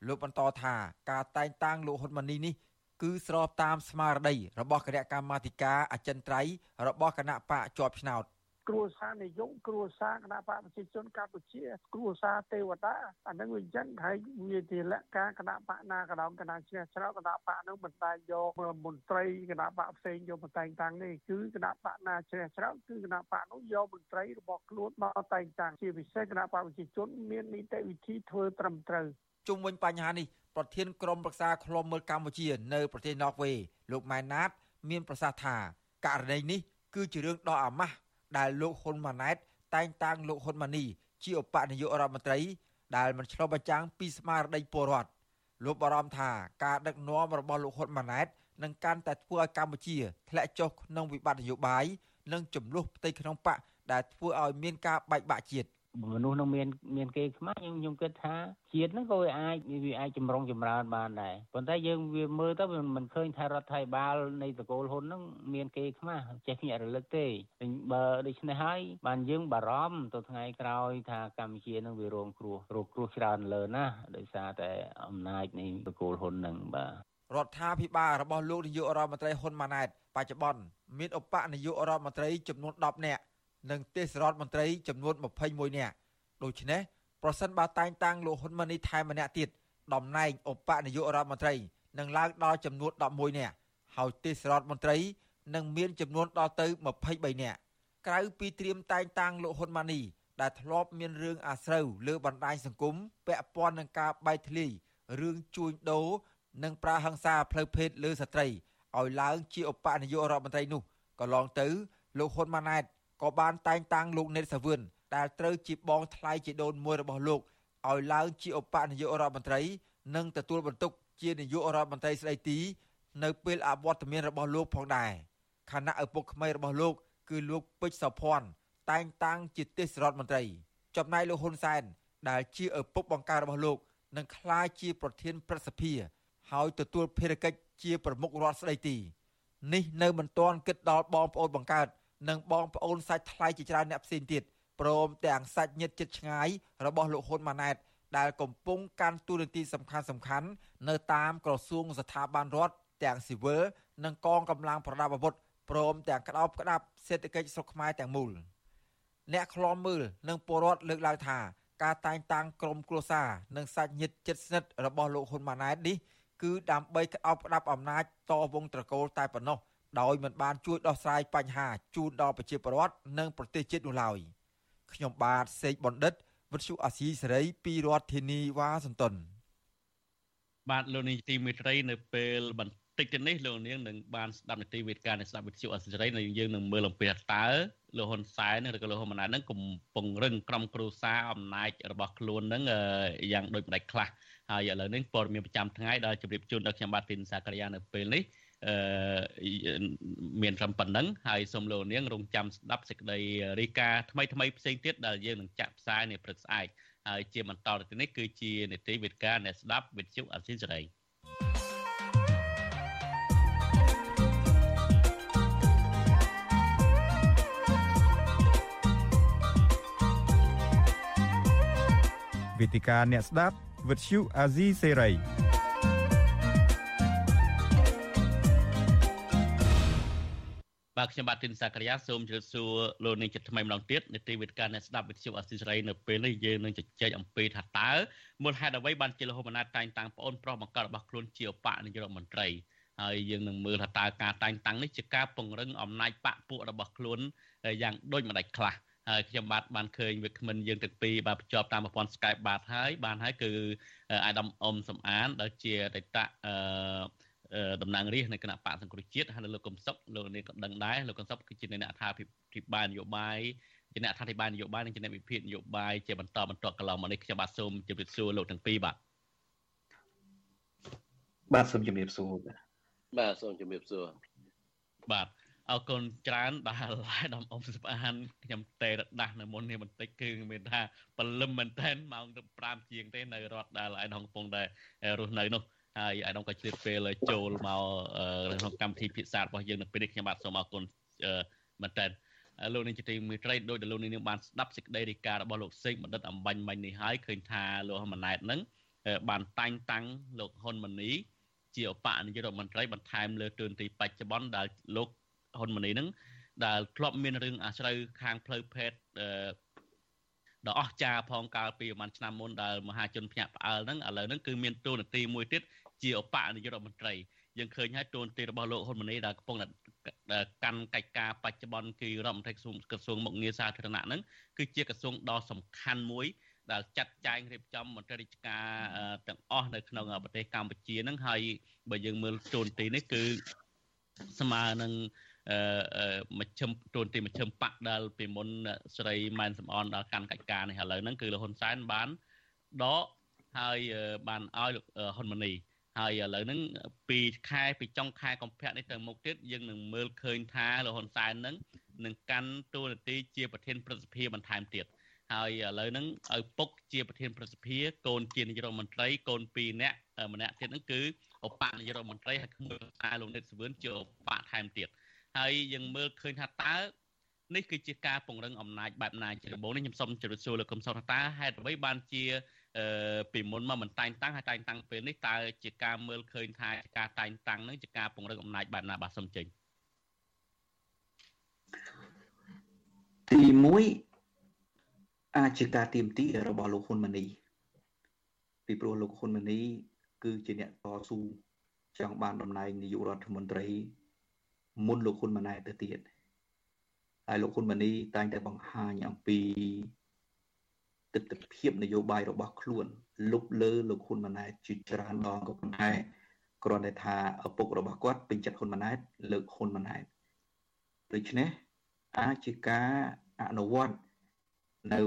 I: លោកបន្តថាការតែងតាំងលោកហ៊ុនម៉ាណីនេះគឺស្របតាមស្មារតីរបស់គណៈកម្មាធិការអចិន្ត្រៃយ៍របស់គណៈបកជាប់ឆ្នោត
L: គ្រួសារនិយមគ្រួសារគណៈបកប្រជាជនកម្ពុជា គ្រួសារទេវតាអានឹងវាអញ្ចឹងហើយវាជាលក្ខការគណៈបកណាក៏ដោយគណៈជ្រះច្រកគណៈបកនឹងមិនតែយកមន្ត្រីគណៈបកផ្សេងយកមកតែងតាំងនេះគឺគណៈបកណាជ្រះច្រកគឺគណៈបកនោះយកមន្ត្រីរបស់ខ្លួនមកតែងតាំងជាពិសេសគណៈបកប្រជាជនមាននីតិវិធីធ្វើត្រឹមត្រូវ
I: ជុំវិញបញ្ហានេះប្រធានក្រុមប្រឹក្សាឃ្លាំមើលកម្ពុជា នៅប្រទេសណ័រវេលោកម៉ែនណាត មានប្រសាសន៍ថាករណីនេះគឺជារឿងដ៏អាម៉ាស់ដែលលោកហ៊ុនម៉ាណែត តែងតាំងលោកហ៊ុនម៉ាណីជាឧបនាយករដ្ឋមន្ត្រី ដែលមិនឆ្លុះបញ្ចាំងពីស្មារតីពលរដ្ឋលោកបារម្ភថាការដឹកនាំរបស់លោកហ៊ុនម៉ាណែតនឹងកាន់តែធ្វើឲ្យកម្ពុជាធ្លាក់ចុះក្នុងវិបត្តិនយោបាយនិងចំនួនផ្ទៃក្នុងបកដែលធ្វើឲ្យមានការបែកបាក់ជាតិ
K: មនុស្សនឹងមានមានគេខ្មាស់ខ្ញុំខ្ញុំគិតថាជាតិហ្នឹងក៏វាអាចវាអាចចម្រុងចម្រើនបានដែរប៉ុន្តែយើងវាមើលទៅមិនឃើញថារដ្ឋាភិបាលនៃតកូលហ៊ុនហ្នឹងមានគេខ្មាស់ចេះភ្ញាក់រលឹកទេបើដូច្នេះហើយបានយើងបារម្ភទៅថ្ងៃក្រោយថាកម្ពុជានឹងវារងគ្រោះរងគ្រោះច្រើនលើណាដោយសារតែអំណាចនៃតកូលហ៊ុនហ្នឹងបាទ
I: រដ្ឋាភិបាលរបស់លោកនាយករដ្ឋមន្ត្រីហ៊ុនម៉ាណែតបច្ចុប្បន្នមានឧបនាយករដ្ឋមន្ត្រីចំនួន10នាក់ និងទេសរដ្ឋមន្ត្រីចំនួន21នាក់ដូច្នេះប្រសិនបើតែងតាំងលោកហ៊ុនម៉ាណីថែមម្នាក់ទៀតតំណែងឧបនាយករដ្ឋមន្ត្រីនឹងឡើងដល់ចំនួន11នាក់ហើយទេសរដ្ឋមន្ត្រីនឹងមានចំនួនដល់ទៅ23នាក់ក្រៅពីត្រៀមតែងតាំងលោកហ៊ុនម៉ាណីដែលធ្លាប់មានរឿងអាស្រូវលើបណ្ដាញសង្គមពាក់ព័ន្ធនឹងការបែកធ្លាយរឿងជួញដូរនិងប្រាហឹង្សាផ្លូវភេទលើស្ត្រីឲ្យឡើងជាឧបនាយករដ្ឋមន្ត្រីនោះក៏ឡងទៅលោកហ៊ុនម៉ាណែត ក៏បានតែងតាំងលោកណេតសាវឿនដែលត្រូវជាបងថ្លៃជាដូនមួយរបស់លោកឲ្យឡើងជាឧបនាយករដ្ឋមន្ត្រី និងទទួលបន្ទុកជានាយករដ្ឋមន្ត្រីស្ដីទី នៅពេលអវត្តមានរបស់លោកផងដែរខណៈឪពុកក្មេករបស់លោក គឺលោកពេជ្រសុភ័ណ្ឌតែងតាំងជាទេសរដ្ឋមន្ត្រី ចំណែកលោកហ៊ុនសែនដែលជាឪពុកបង្កើតរបស់លោកនឹងក្លាយជាប្រធានព្រឹទ្ធសភាហើយទទួលភារកិច្ចជាប្រមុខរដ្ឋស្ដីទីនេះនៅមិនទាន់គិតដល់បងប្អូនបង្កើត និងបងប្អូនសាច់ថ្លៃជាច្រើនអ្នកផ្សេងទៀតព្រមទាំងសាច់ញាតិជិតឆ្ងាយរបស់លោកហ៊ុនម៉ាណែតដែលកំពុងកាន់តួនាទីសំខាន់សំខាន់នៅតាមក្រសួងស្ថាប័នរដ្ឋទាំងស៊ីវិលនិងកងកម្លាំងប្រដាប់អាវុធព្រមទាំងក្តោបក្តាប់សេដ្ឋកិច្ចស្រុកខ្មែរទាំងមូលអ្នកខ្លំមើលនិងពលរដ្ឋលើកឡើងថាការតែងតាំងក្រុមគ្រួសារនិងសាច់ញាតិជិតស្និទ្ធរបស់លោកហ៊ុនម៉ាណែតនេះគឺដើម្បីក្តោបក្តាប់អំណាចតវងត្រកូលតែប៉ុណ្ណោះ ដោយមិនបានជួយដោះស្រាយបញ្ហាជូនដល់ប្រជាពលរដ្ឋនិងប្រទេសជាតិនោះឡើយខ្ញុំបាទសេកបណ្ឌិតវិទ្យុអាស៊ីសេរីពីរដ្ឋធានីវ៉ាស៊ីនតោន
A: បាទលោកនាយទីមេត្រីនៅពេលបន្តិចទៅនេះលោកនាងនឹងបានស្ដាប់នីតិវេទការនៃស្ដាប់វិទ្យុអាស៊ីសេរីនៅយើងនឹងមើលអំពីតើលោកហ៊ុនសែនឬក៏លោកហ៊ុនម៉ាណែតនឹងកំពុងរឹងក្រុមគ្រួសារអំណាចរបស់ខ្លួននឹងយ៉ាងដូចម្ដេចខ្លះហើយឥឡូវនេះព័ត៌មានប្រចាំថ្ងៃដល់ជម្រាបជូនដល់ខ្ញុំបាទទីនសាករិយានៅពេលនេះ មានត្រឹមប៉ុណ្ណឹងហើយសូមលោកនាងរងចាំស្ដាប់សេចក្តីរីកាថ្មីថ្មីផ្សេងទៀតដែលយើងនឹងចាក់ផ្សាយនៅព្រឹកស្អែកហើយជាបន្តទៅនេះគឺជានីតិវិទ្យាអ្នកស្ដាប់វិទ្យុអសីសេរី
M: វេទិកាអ្នកស្ដាប់វិទ្យុអាស៊ីសេរី
A: បាទខ្ញុំបាទទីនសាករិយាសូមជម្រាបសួរលោកនាងចិត្តថ្មីម្ដងទៀតនេតិវិទ្យាអ្នកស្ដាប់វិទ្យុអាស៊ីសេរីនៅពេលនេះយើងនឹងជជែកអំពីថាតើមូលហេតុអ្វីបានជាលហុមណាតតែងតាំងប្អូនប្រុសបង្កើតរបស់ខ្លួនជាឧបនាយករដ្ឋមន្ត្រីហើយយើងនឹងមើលថាតើការតែងតាំងនេះជាការពង្រឹងអំណាចបកពួករបស់ខ្លួនយ៉ាងដូចម្ដេចខ្លះហើយខ្ញុំបាទបានឃើញវាគ្មិនយើងទាំងពីរបាទភ្ជាប់តាមប្រព័ន្ធ Skype បាទហើយបានហើយគឺអាដាមអ៊ំសំអានដែលជាអតីតអឺ តំណាងរាស្ត្រនៃគណៈបកសង្គ្រោះជាតិហើយលោកកឹមសុខលោកនេះក៏ដឹងដែរលោកកឹមសុខគឺជាអ្នកអត្ថាធិប្បាយនយោបាយជាអ្នកអត្ថាធិប្បាយនយោបាយនិងជាអ្នកវិភាគនយោបាយជាបន្តបន្តកន្លងមកនេះខ្ញុំបាទសូមជម្រាបសួរលោកទាំងពីរបាទ
N: បាទសូមជម្រាបសួរ
O: បាទសូមជម្រាបសួរ
A: បាទអរគុណច្រើនដែលឡាយដំអ៊ំស្អាន ខ្ញុំទេរដាស់នៅមុននេះបន្តិចគឺមានថាបលឹមមែនតែនម៉ោង5ជាងទេនៅរដ្ឋដែលឯដងកំពុងតែរស់នៅនោះ ហើយឯដងក៏ជ្រាបពេលចូលមកក្នុងកម្មវិធីភាសារបស់យើងនៅពេលនេះខ្ញុំបាទសូមអរគុណមែនតើលោកនាងជាទីមេត្រីដោយដែលលោកនាងបានស្ដាប់សេចក្តីរាយការណ៍របស់លោកសេកបណ្ឌិតអំបញ្ញមិញនេះហើយឃើញថាលោកហ៊ុនម៉ាណែតនឹងបានតែងតាំងលោកហ៊ុនម៉ាណីជាឧបនាយករដ្ឋមន្ត្រីបន្ថែមលើទូនទីបច្ចុប្បន្នដែលលោកហ៊ុនម៉ាណីនឹងដែលធ្លាប់មានរឿងអាស្រូវខាងផ្លូវភេទ ដ៏អស្ចារ្យផងកាលពីប្រហែលឆ្នាំមុនដែលមហាជនភ្ញាក់ផ្អើលហ្នឹងឥឡូវហ្នឹងគឺមានតួនាទីមួយទៀតជាឧបនាយករដ្ឋមន្ត្រីយើងឃើញហើយតួនាទីរបស់លោកហ៊ុនម៉ាណីដែលកំពុងកាន់កិច្ចការបច្ចុប្បន្នគឺរដ្ឋមន្ត្រីក្រសួងក្រសួងមុខងារសាធារណៈហ្នឹងគឺជាក្រសួងដ៏សំខាន់មួយដែលចាត់ចែងរៀបចំមន្ត្រីរាជការទាំងអស់នៅក្នុងប្រទេសកម្ពុជាហ្នឹងហើយបើយើងមើលតួនាទីនេះគឺស្មើនឹងអឺ មជ្ឈិមទូនទីមជ្ឈិមបកដែលពីមុនស្រីម៉ែនសំអនដល់កាន់កិច្ចការនេះឥឡូវហ្នឹងគឺលោកហ៊ុនសែនបានដកហើយបានឲ្យលោកហ៊ុនម៉ាណីហើយឥឡូវហ្នឹងពីខែពីចុងខែកុម្ភៈនេះទៅមុខទៀតយើងនឹងមើលឃើញថាលោកហ៊ុនសែនហ្នឹងនឹងកាន់តួនាទីជាប្រធានព្រឹទ្ធសភាបន្ថែមទៀតហើយឥឡូវហ្នឹងឲ្យពុកជាប្រធានព្រឹទ្ធសភាកូនជានាយករដ្ឋមន្ត្រីកូន2នាក់ម្នាក់ទៀតហ្នឹងគឺឧបនាយករដ្ឋមន្ត្រីហើយក្មួយខ្សែលោកនិតសវឿនជាឧបថែមទៀត ហើយយើងមើលឃើញថាតើនេះគឺជាការពង្រឹងអំណាចបែបណាជាដំបូងនេះខ្ញុំសូមជម្រាបសួរលោកកឹមសុខថាតើហេតុអ្វីបានជាពីមុនមកមិនតែងតាំងហើយតែងតាំងពេលនេះតើជាការមើលឃើញថាជាការតែងតាំងនឹងជាការពង្រឹងអំណាចបែបណាបាទសូមចេញ
N: ទី1អាចជាការទៀមទីរបស់លោកហ៊ុនម៉ាណីពីព្រោះលោកហ៊ុនម៉ាណីគឺជាអ្នកតស៊ូចង់បានតំណែងនាយករដ្ឋមន្ត្រី មុនលោកហ៊ុនម៉ាណែតទៅទៀតហើយលោកហ៊ុនម៉ាណីតែងតែបង្ហាញអំពីទស្សនវិជ្ជានយោបាយរបស់ខ្លួនលុបលើលោកហ៊ុនម៉ាណែតជាច្រើនដងក៏ប៉ុន្តែគ្រាន់តែថាឪពុករបស់គាត់ពេញចិត្តហ៊ុនម៉ាណែតលើកហ៊ុនម៉ាណែតដូច្នេះអាចជាការអនុវត្តនៅ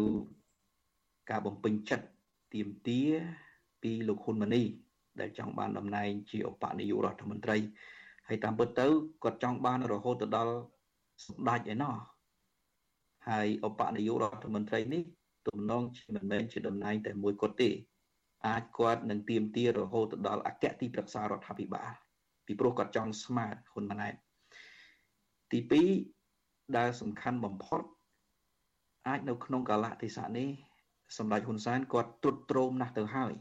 N: ការបំពេញចិត្តទៀមទាពីលោកហ៊ុនម៉ាណីដែលចង់បានតំណែងជាឧបនាយករដ្ឋមន្ត្រី ហើយតាមពិតទៅគាត់ចង់បានរហូតទៅដល់សម្ដេចឯណោះហើយឧបនាយករដ្ឋមន្ត្រីនេះទំនងជាមិនមែនជាតំណែងតែមួយគាត់ទេ អាចគាត់នឹងទៀមទារហូតទៅដល់អគ្គទីប្រឹក្សារដ្ឋាភិបាលពីព្រោះគាត់ចង់ស្មាតហ៊ុនម៉ាណែតទី2ដែលសំខាន់បំផុត អាចនៅក្នុងកាលៈទេសៈនេះសម្ដេចហ៊ុនសែនគាត់ទ្រុឌទ្រោមណាស់ទៅហើយ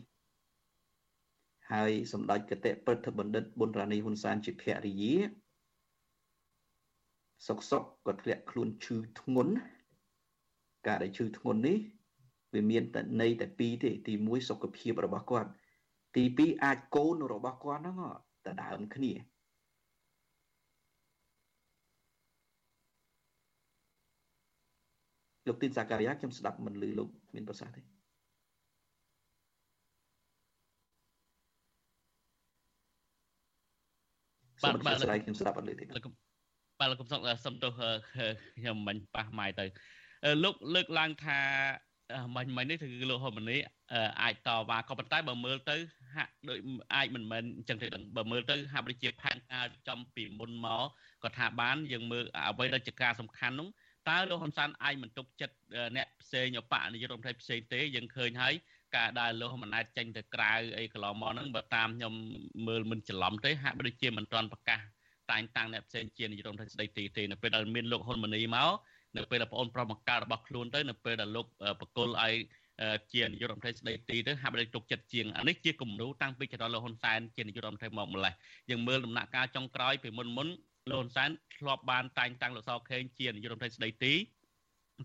N: ហើយសម្ដេចកតេព្រឹទ្ធបណ្ឌិតប៊ុនរ៉ានីហ៊ុនសែនជាភរិយាសុកសុកក៏ធ្លាក់ខ្លួនឈឺធ្ងន់ការដែលឈឺធ្ងន់នេះវាមានតែន័យតែពីរទេទី1សុខភាពរបស់គាត់ ទី2អាចកូនរបស់គាត់ហ្នឹងតដើមគ្នាលោកទីនសាការីយ៉ាខ្ញុំស្ដាប់មិនលឺលោកមានប្រសាសន៍ទេ
A: បាទបាទស្ដាយខ្ញុំស្ដាប់អត់លឺទេបាទលោកកំសុកសុំទោសខ្ញុំមិនប៉ះម៉ាយទៅលោកលើកឡើងថាមិញមិញនេះគឺលោកហ៊ុនម៉ាណែតអាចតវ៉ាក៏ប៉ុន្តែបើមើលទៅ ហាក់ដូចអាចមិនមែនអញ្ចឹងទេបើមើលទៅហាក់ដូចជាផែនការចំពីមុនមកក៏ថាបានយើងមើលអ្វីដែលជាការសំខាន់នោះតើលោកហ៊ុនសែនអាចមិនទុកចិត្តអ្នកផ្សេងអបនាយករដ្ឋមន្ត្រីផ្សេងទេយើងឃើញហើយ ការដែលលោកហ៊ុនម៉ាណែតចេញទៅក្រៅអីកន្លងមកហ្នឹងបើតាមខ្ញុំមើលមិនច្រឡំទេហាក់ដូចជាមិនទាន់ប្រកាសតែងតាំងអ្នកផ្សេងជានាយករដ្ឋមន្ត្រីស្ដីទីទេនៅពេលដែលមានលោកហ៊ុនម៉ាណីមកនៅពេលដែលបងប្រុសបង្កើតរបស់ខ្លួនទៅនៅពេលដែលលោកបកគលឲ្យជានាយករដ្ឋមន្ត្រីស្ដីទីទៅហាក់បីទុកចិត្តជាងអានេះជាគំរូតាំងពីចរិតលោកហ៊ុនសែនជានាយករដ្ឋមន្ត្រីមកម្លេះយើងមើលដំណាក់កាលចុងក្រោយពីមុនមុនលោកហ៊ុនសែនធ្លាប់បានតែងតាំងលោកសខេងជានាយករដ្ឋមន្ត្រីស្ដីទី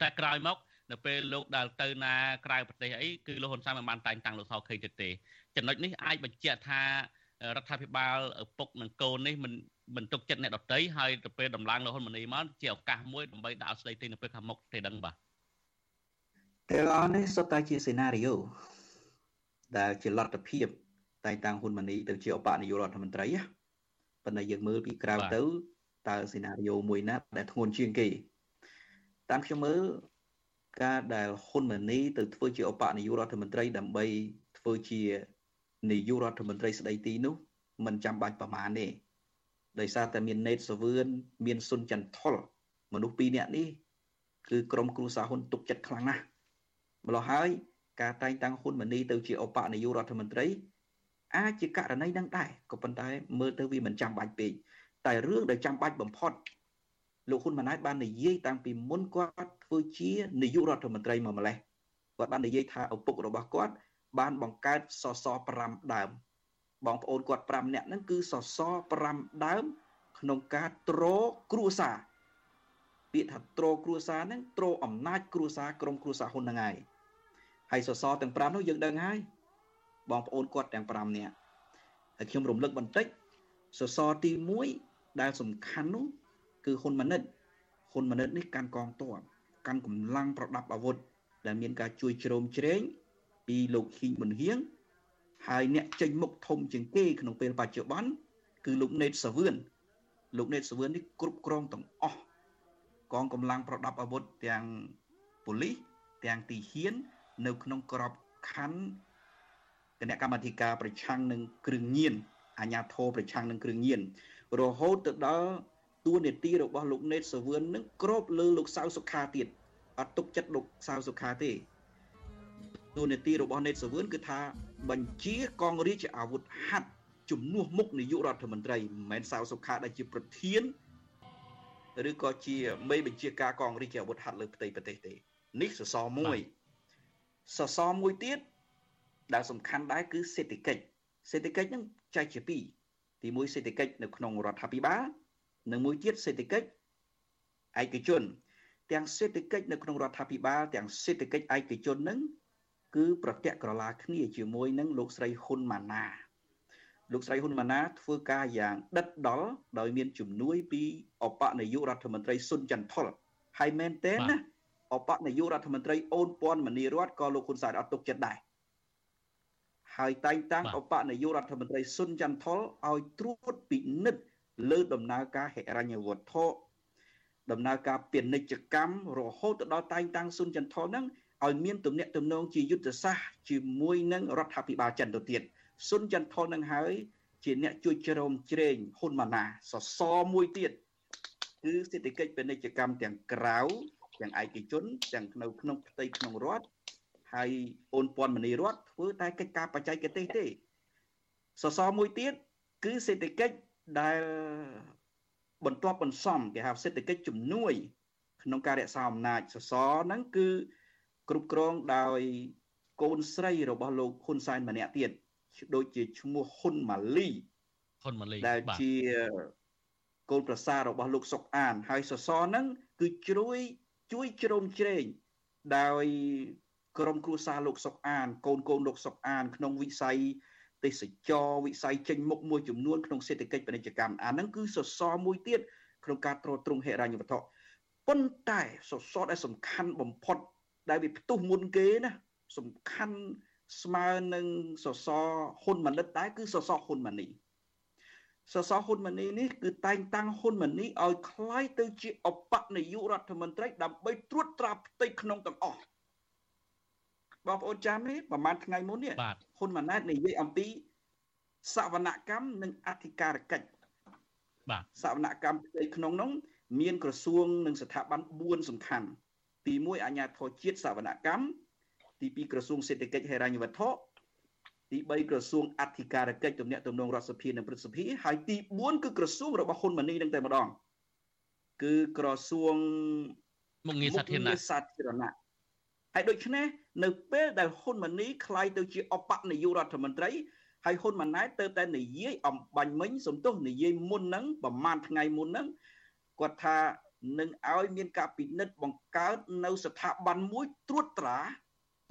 A: តែក្រោយមក នៅពេលលោកដែលទៅណាក្រៅប្រទេសអីគឺលោកហ៊ុនសែនមិនបានតែងតាំងលោកសខេងទៀតទេចំណុចនេះអាចបញ្ជាក់ថារដ្ឋាភិបាលឪពុកនិងកូននេះមិនមិនទុកចិត្តអ្នកដតីហើយទៅពេលដំឡើងលោកហ៊ុនម៉ាណីមកជាឱកាសមួយដើម្បីដាក់ស្ដីទីនៅពេលខាងមុខទេដឹងបាទ
N: ទាំងអស់នេះសុទ្ធតែជាសេណារីយ៉ូដែលជាលទ្ធភាពតែងតាំងហ៊ុនម៉ាណីទៅជាឧបនាយករដ្ឋមន្ត្រីប៉ុន្តែយើងមើលពីក្រៅទៅតើសេណារីយ៉ូមួយណាដែលធ្ងន់ជាងគេតាមខ្ញុំមើល ការដែលហ៊ុនម៉ាណីទៅធ្វើជាឧបនាយករដ្ឋមន្ត្រី ដើម្បីធ្វើជានាយករដ្ឋមន្ត្រីស្ដីទីនោះមិនចាំបាច់ប្រមាណទេដោយសារតែមានណេតសវឿនមានសុនចន្ទថុលមនុស្សពីរនាក់នេះគឺក្រុមគ្រួសារហ៊ុនទុកចិត្តខ្លាំងណាស់ម្ល៉េះហើយការតែងតាំងហ៊ុនម៉ាណីទៅជាឧបនាយករដ្ឋមន្ត្រី អាចជាករណីនឹងដែរក៏ប៉ុន្តែមើលទៅវាមិនចាំបាច់ពេកតែរឿងដែលចាំបាច់បំផុត លោកហ៊ុនម៉ាណែតបាននិយាយតាំងពីមុនគាត់ធ្វើជានាយករដ្ឋមន្ត្រីមកម្លេះគាត់បាននិយាយថាឪពុករបស់គាត់ បានបង្កើតសស5ដើម បងប្អូនគាត់5នាក់ហ្នឹងគឺសសរ5ដើម ក្នុងការត្រគ្រួសារពាក្យថាត្រគ្រួសារហ្នឹងត្រអំណាចគ្រួសារក្រុមគ្រួសារហ៊ុនហ្នឹងហើយហើយសសរទាំង5នោះយើងដឹងហើយបងប្អូនគាត់ទាំង5នាក់ហើយខ្ញុំរំលឹកបន្តិចសសរទី1ដែលសំខាន់នោះ គឺហ៊ុនម៉ាណិតហ៊ុនម៉ាណិតនេះកាន់កងទ័ពកាន់កម្លាំងប្រដាប់អាវុធដែលមានការជួយជ្រោមជ្រែងពីលោកហ៊ីងប៊ុនហៀងហើយអ្នកចេញមុខធំជាងគេក្នុងពេលបច្ចុប្បន្នគឺលោកណេតសាវឿនលោកណេតសាវឿននេះគ្រប់គ្រងទាំងអស់កងកម្លាំងប្រដាប់អាវុធទាំងប៉ូលីសទាំងទីហ៊ាន នៅក្នុងក្របខ័ណ្ឌគណៈកម្មាធិការប្រឆាំងនឹងគ្រឿងញៀនអាជ្ញាធរប្រឆាំងនឹងគ្រឿងញៀនរហូតទៅដល់ តួនាទីរបស់លោកណេតសាវឿននឹងគ្របលើលោកសៅសុខាទៀតអត់ទុកចិត្តលោកសៅសុខាទេតួនាទីរបស់ណេតសាវឿនគឺថាបញ្ជាកងរាជអាវុធហត្ថជំនួសមុខនាយករដ្ឋមន្ត្រីមិនមែនសាវសុខាដែលជាប្រធានឬក៏ជាមេបញ្ជាការកងរាជអាវុធហត្ថលើផ្ទៃប្រទេសទេនេះសសរមួយសសរមួយទៀតដែលសំខាន់ដែរគឺសេដ្ឋកិច្ចសេដ្ឋកិច្ចហ្នឹងចែកជាពីរទីមួយសេដ្ឋកិច្ចនៅក្នុងរដ្ឋាភិបាល និងមួយទៀតសេដ្ឋកិច្ចឯកជន ទាំងសេដ្ឋកិច្ចនៅក្នុងរដ្ឋាភិបាល ទាំងសេដ្ឋកិច្ចឯកជនហ្នឹងគឺប្រតិក្រឡាគ្នាជាមួយនឹងលោកស្រីហ៊ុនម៉ាណាលោកស្រីហ៊ុនម៉ាណាធ្វើការយ៉ាងដិតដល់ដោយមានជំនួយពីអបនាយករដ្ឋមន្ត្រីស៊ុនចន្ទថុលហើយមែនទេណាអបនាយករដ្ឋមន្ត្រីអូនពាន់មនីរតក៏លោកហ៊ុនសែនអត់ទុកចិត្តដែរហើយតែងតាំងអបនាយករដ្ឋមន្ត្រីស៊ុនចន្ទថុលឲ្យត្រួតពិនិត្យ លើដំណើរការហិរញ្ញវត្ថុដំណើរការពាណិជ្ជកម្មរហូតទៅដល់តែងតាំងស៊ុនចន្ទថុលហ្នឹងឲ្យមានទំនាក់ទំនងជាយុទ្ធសាស្ត្រជាមួយនឹងរដ្ឋាភិបាលចិនទៅទៀតស៊ុនចន្ទថុលនឹងហើយជាអ្នកជួយជ្រោមជ្រែងហ៊ុនម៉ាណែតសសរមួយទៀតគឺសេដ្ឋកិច្ចពាណិជ្ជកម្មទាំងក្រៅទាំងឯកជនទាំងនៅក្នុងផ្ទៃក្នុងរដ្ឋហើយអូនពាន់មនីរដ្ឋធ្វើតែកិច្ចការបច្ចេកទេសទេសសរមួយទៀតគឺសេដ្ឋកិច្ច ដែលបន្ទាប់បន្សំគេហៅសេដ្ឋកិច្ចជំនួយ ក្នុងការរក្សាអំណាចសសរហ្នឹងគឺគ្រប់គ្រងដោយកូនស្រីរបស់លោកហ៊ុនសែនម្នាក់ទៀតដូចជាឈ្មោះហ៊ុនម៉ាលី
A: ហ៊ុនម៉ាលី
N: ដែលជាកូនប្រសាររបស់លោកសុកអាន ហើយសសរហ្នឹងគឺជួយជួយជ្រោមជ្រែងដោយក្រុមគ្រួសារលោកសុកអានកូនកូនលោកសុកអាន ក្នុងវិស័យ ទេសចរវិស័យចេញមុខមួយចំនួនក្នុងសេដ្ឋកិច្ចពាណិជ្ជកម្មអាហ្នឹងគឺសសរមួយទៀតក្នុងការទ្រទ្រង់ហិរញ្ញវត្ថុប៉ុន្តែសសរដែលសំខាន់បំផុតដែលវាផ្ទុះមុនគេណាសំខាន់ស្មើនឹងសសរហ៊ុនម៉ាណិតដែរគឺសសរហ៊ុនម៉ាណីសសរហ៊ុនម៉ាណីនេះគឺតែងតាំងហ៊ុនម៉ាណីឲ្យคล้ายទៅជាអបនាយករដ្ឋមន្ត្រីដើម្បីត្រួតត្រាផ្ទៃក្នុងទាំងអស់ បងប្អូនចាំទេប្រហែលថ្ងៃមុននេះហ៊ុនម៉ាណែតនិយាយអំពីសវនកម្មនិងអធិការកិច្ច
A: បាទ
N: សវនកម្មផ្ទៃក្នុងនោះមានក្រសួងនិងស្ថាប័ន4សំខាន់ទី1អាជ្ញាធរជាតិសវនកម្មទី2ក្រសួងសេដ្ឋកិច្ចហិរញ្ញវត្ថុទី3ក្រសួងអធិការកិច្ចទំនាក់ទំនងរដ្ឋសភានិងព្រឹទ្ធសភាហើយទី4គឺក្រសួងរបស់ហ៊ុនម៉ាណីនឹងតែម្ដងគឺក្រសួង
A: មុខងារសាធារណៈ
N: សាធារណៈហើយដូច្នេះ នៅពេលដែលហ៊ុនម៉ាណីក្លាយទៅជាអបនាយករដ្ឋមន្ត្រីហើយហ៊ុនម៉ាណែតទៅតែនិយាយអំបញ្ញមិញសំទោសនិយាយមុនហ្នឹងប្រហែលថ្ងៃមុនហ្នឹងគាត់ថានឹងឲ្យមានការពិនិត្យបង្កើតនៅស្ថាប័នមួយត្រួតត្រា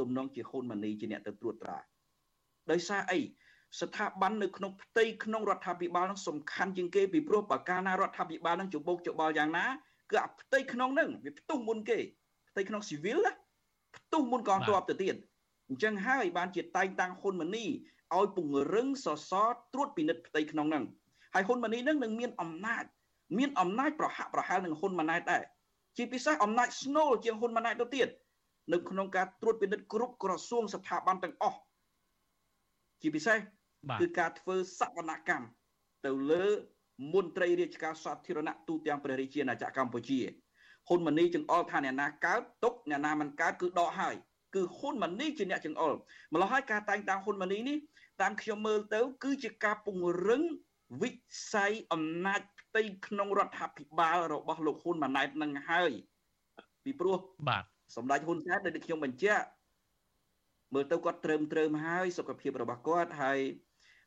N: ទំនងជាហ៊ុនម៉ាណីជាអ្នកទៅត្រួតត្រាដោយសារអីស្ថាប័ននៅក្នុងផ្ទៃក្នុងរដ្ឋាភិបាលនឹងសំខាន់ជាងគេពីព្រោះបើកាលណារដ្ឋាភិបាលនឹងច្របូកច្របល់យ៉ាងណាគឺអាផ្ទៃក្នុងនឹងវាផ្ទុះមុនគេផ្ទៃក្នុងស៊ីវិលណា ផ្ទុះមុនកងទ័ពទៅទៀតអញ្ចឹងហើយបានជាតែងតាំងហ៊ុនម៉ាណីឲ្យពង្រឹងសសរត្រួតពិនិត្យផ្ទៃក្នុងនឹងហើយហ៊ុនម៉ាណីនឹងនឹងមានអំណាចមានអំណាចប្រហាក់ប្រហែលនឹងហ៊ុនម៉ាណែតដែរជាពិសេសអំណាចស្នូលជាងហ៊ុនម៉ាណែតទៅទៀតនៅក្នុងការត្រួតពិនិត្យគ្រប់ក្រសួងស្ថាប័នទាំងអស់ជាពិសេសគឺការធ្វើសវនកម្មទៅលើមន្ត្រីរាជការសាធារណៈទូទាំងព្រះរាជាណាចក្រកម្ពុជា ហ៊ុនម៉ាណីចង្អុលថាអ្នកណាកើតទុកអ្នកណាមិនកើតគឺដកហើយគឺហ៊ុនម៉ាណីជាអ្នកចង្អុលម្ល៉េះហើយការតែងតាំងហ៊ុនម៉ាណីនេះតាមខ្ញុំមើលទៅ គឺជាការពង្រឹងវិស័យអំណាចផ្ទៃក្នុងរដ្ឋាភិបាលរបស់លោកហ៊ុនម៉ាណែតនឹងហើយពីព្រោះ
A: បាទ
N: សម្ដេចហ៊ុនសែនដែលខ្ញុំបញ្ជាក់មើលទៅគាត់ត្រឹមត្រូវហើយសុខភាពរបស់គាត់ហើយ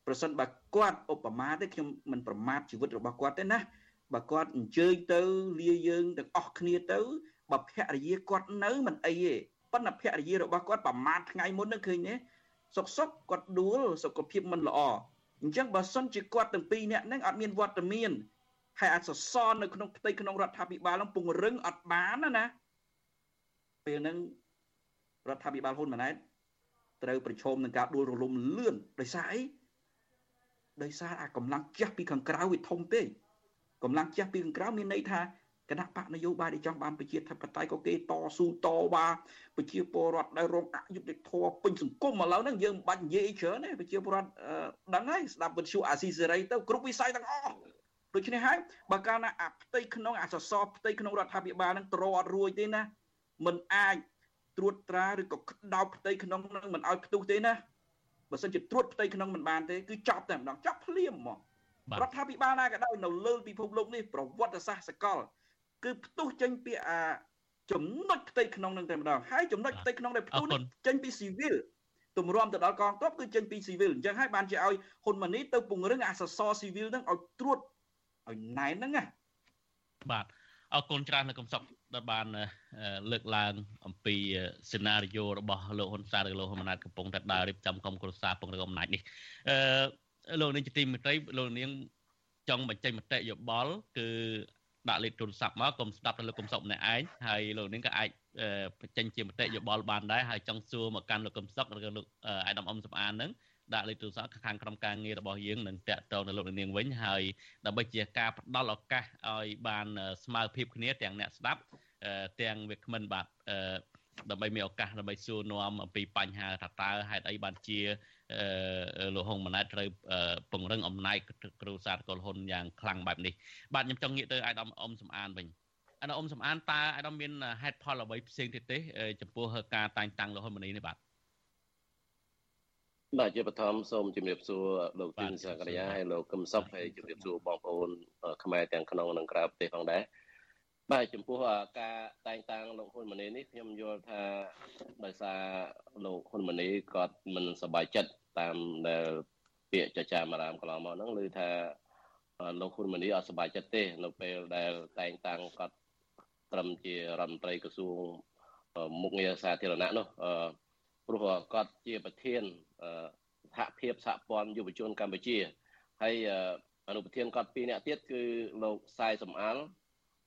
N: ប្រសិនបើគាត់ឧបមាទេខ្ញុំមិនប្រមាថជីវិតរបស់គាត់ទេណា បើគាត់អញ្ជើញទៅលាយើងទាំងអស់គ្នាទៅបើភរិយាគាត់នៅមិនអីទេប៉ុន្តែភរិយារបស់គាត់ប្រមាថថ្ងៃមុននឹងឃើញទេសុកសុកគាត់ដួលសុខភាពមិនល្អអញ្ចឹងបើសិនជាគាត់ទាំងពីរនាក់ហ្នឹងអត់មានវត្តមានហើយអាចសសរនៅក្នុងផ្ទៃក្នុងរដ្ឋាភិបាលនឹងពង្រឹងអត់បានណាណាពេលហ្នឹងរដ្ឋាភិបាលហ៊ុនម៉ាណែតត្រូវប្រឈមនឹងការដួលរលំលឿនដោយសារអីដោយសារអាកម្លាំងជះពីខាងក្រៅវាធំពេក កម្លាំងជះពីខាងក្រៅមានន័យថាគណៈបកនយោបាយដែលចង់បានប្រជាធិបតេយ្យក៏គេតស៊ូតវ៉ាប្រជាពលរដ្ឋដែលរងអយុត្តិធម៌ពេញសង្គមឥឡូវហ្នឹងយើងមិនបាច់និយាយច្រើនទេប្រជាពលរដ្ឋដឹងហើយស្ដាប់វិទ្យុអាស៊ីសេរីទៅគ្រប់វិស័យទាំងអស់ដូច្នេះហើយបើកាលណាអាផ្ទៃក្នុងអាសសរផ្ទៃក្នុងរដ្ឋាភិបាលហ្នឹងត្រអត់រួចទេណាมันអាចត្រួតត្រាឬក៏ក្តោបផ្ទៃក្នុងនឹងមិនឲ្យផ្ទុះទេណាបើសិនជាត្រួតផ្ទៃក្នុងមិនបានទេគឺចប់តែម្ដងចប់ភ្លាមហ្មង រដ្ឋាភិបាលណាក៏ដោយនៅលើពិភពលោកនេះប្រវត្តិសាស្ត្រសកល គឺផ្ទុះចេញពីអាចំណុចផ្ទៃក្នុងនឹងតែម្ដងហើយចំណុចផ្ទៃក្នុងដែលផ្ទុះនេះចេញពីស៊ីវិលទម្រាំទៅដល់កងទ័ពគឺចេញពីស៊ីវិលអញ្ចឹងហើយបានជាឲ្យហ៊ុនម៉ាណីទៅពង្រឹងអាសសរស៊ីវិលហ្នឹងឲ្យត្រួតឲ្យណែនហ្នឹងណា
A: បាទអរគុណច្រើនលោកកំសុកដែលបានលើកឡើងអំពីសេណារីយ៉ូរបស់លោកហ៊ុនសែនឬលោកហ៊ុនម៉ាណែតកំពុងតែដើររៀបចំក្រុមគ្រួសារពង្រឹងអំណាចនេះអឺ លោកនាងជាទីមេត្រីលោកនាងចង់បញ្ចេញមតិយោបល់គឺដាក់លេខទូរស័ព្ទមកកុំស្ដាប់ទៅលោកកំសុកម្នាក់ឯងហើយលោកនាងក៏អាចបញ្ចេញជាមតិយោបល់បានដែរហើយចង់សួរមកកាន់លោកកំសុកឬក៏លោកអាយដាមអ៊ំសំអានហ្នឹងដាក់លេខទូរស័ព្ទខាងក្រុមការងាររបស់យើងនឹងតាក់ទងទៅលោកនាងវិញហើយដើម្បីជាការផ្ដល់ឱកាសឲ្យបានស្មើភាពគ្នាទាំងអ្នកស្ដាប់ទាំងវាគ្មិនបាទដើម្បីមានឱកាសដើម្បីសួរនាំអំពីបញ្ហាថាតើហេតុអីបានជា លោកហ៊ុនម៉ាណែតត្រូវពង្រឹងអំណាចគ្រូសាស្ត្រកុលហ៊ុនយ៉ាងខ្លាំងបែបនេះបាទខ្ញុំចង់ងាកទៅអាយដាមអ៊ំសំអានវិញអាយដាមអ៊ំសំអានតើអាយដាមមានហេតុផលអ្វីផ្សេងទៀតទេចំពោះការតែងតាំងលោកហ៊ុនម៉ាណីនេះបាទ
O: បាទជាបឋមសូមជម្រាបសួរលោកទីនសកលយាហើយលោកកឹមសុខហើយជម្រាបសួរបងប្អូនខ្មែរទាំងក្នុងនិងក្រៅប្រទេសផងដែរ បាទចំពោះការតែងតាំងលោកហ៊ុនម៉ាណីនេះខ្ញុំយល់ថាដោយសារលោកហ៊ុនម៉ាណីគាត់មិនសប្បាយចិត្តតាមដែលពាក្យចចាមអារាមកន្លងមកហ្នឹងឬថាលោកហ៊ុនម៉ាណីអត់សប្បាយចិត្តទេនៅពេលដែលតែងតាំងគាត់ត្រឹមជារដ្ឋមន្ត្រីក្រសួងមុខងារសាធារណៈនោះព្រោះគាត់ជាប្រធានសហភាពសហព័ន្ធយុវជនកម្ពុជាហើយអនុប្រធានគាត់ពីរនាក់ទៀតគឺលោកសាយសំអាល់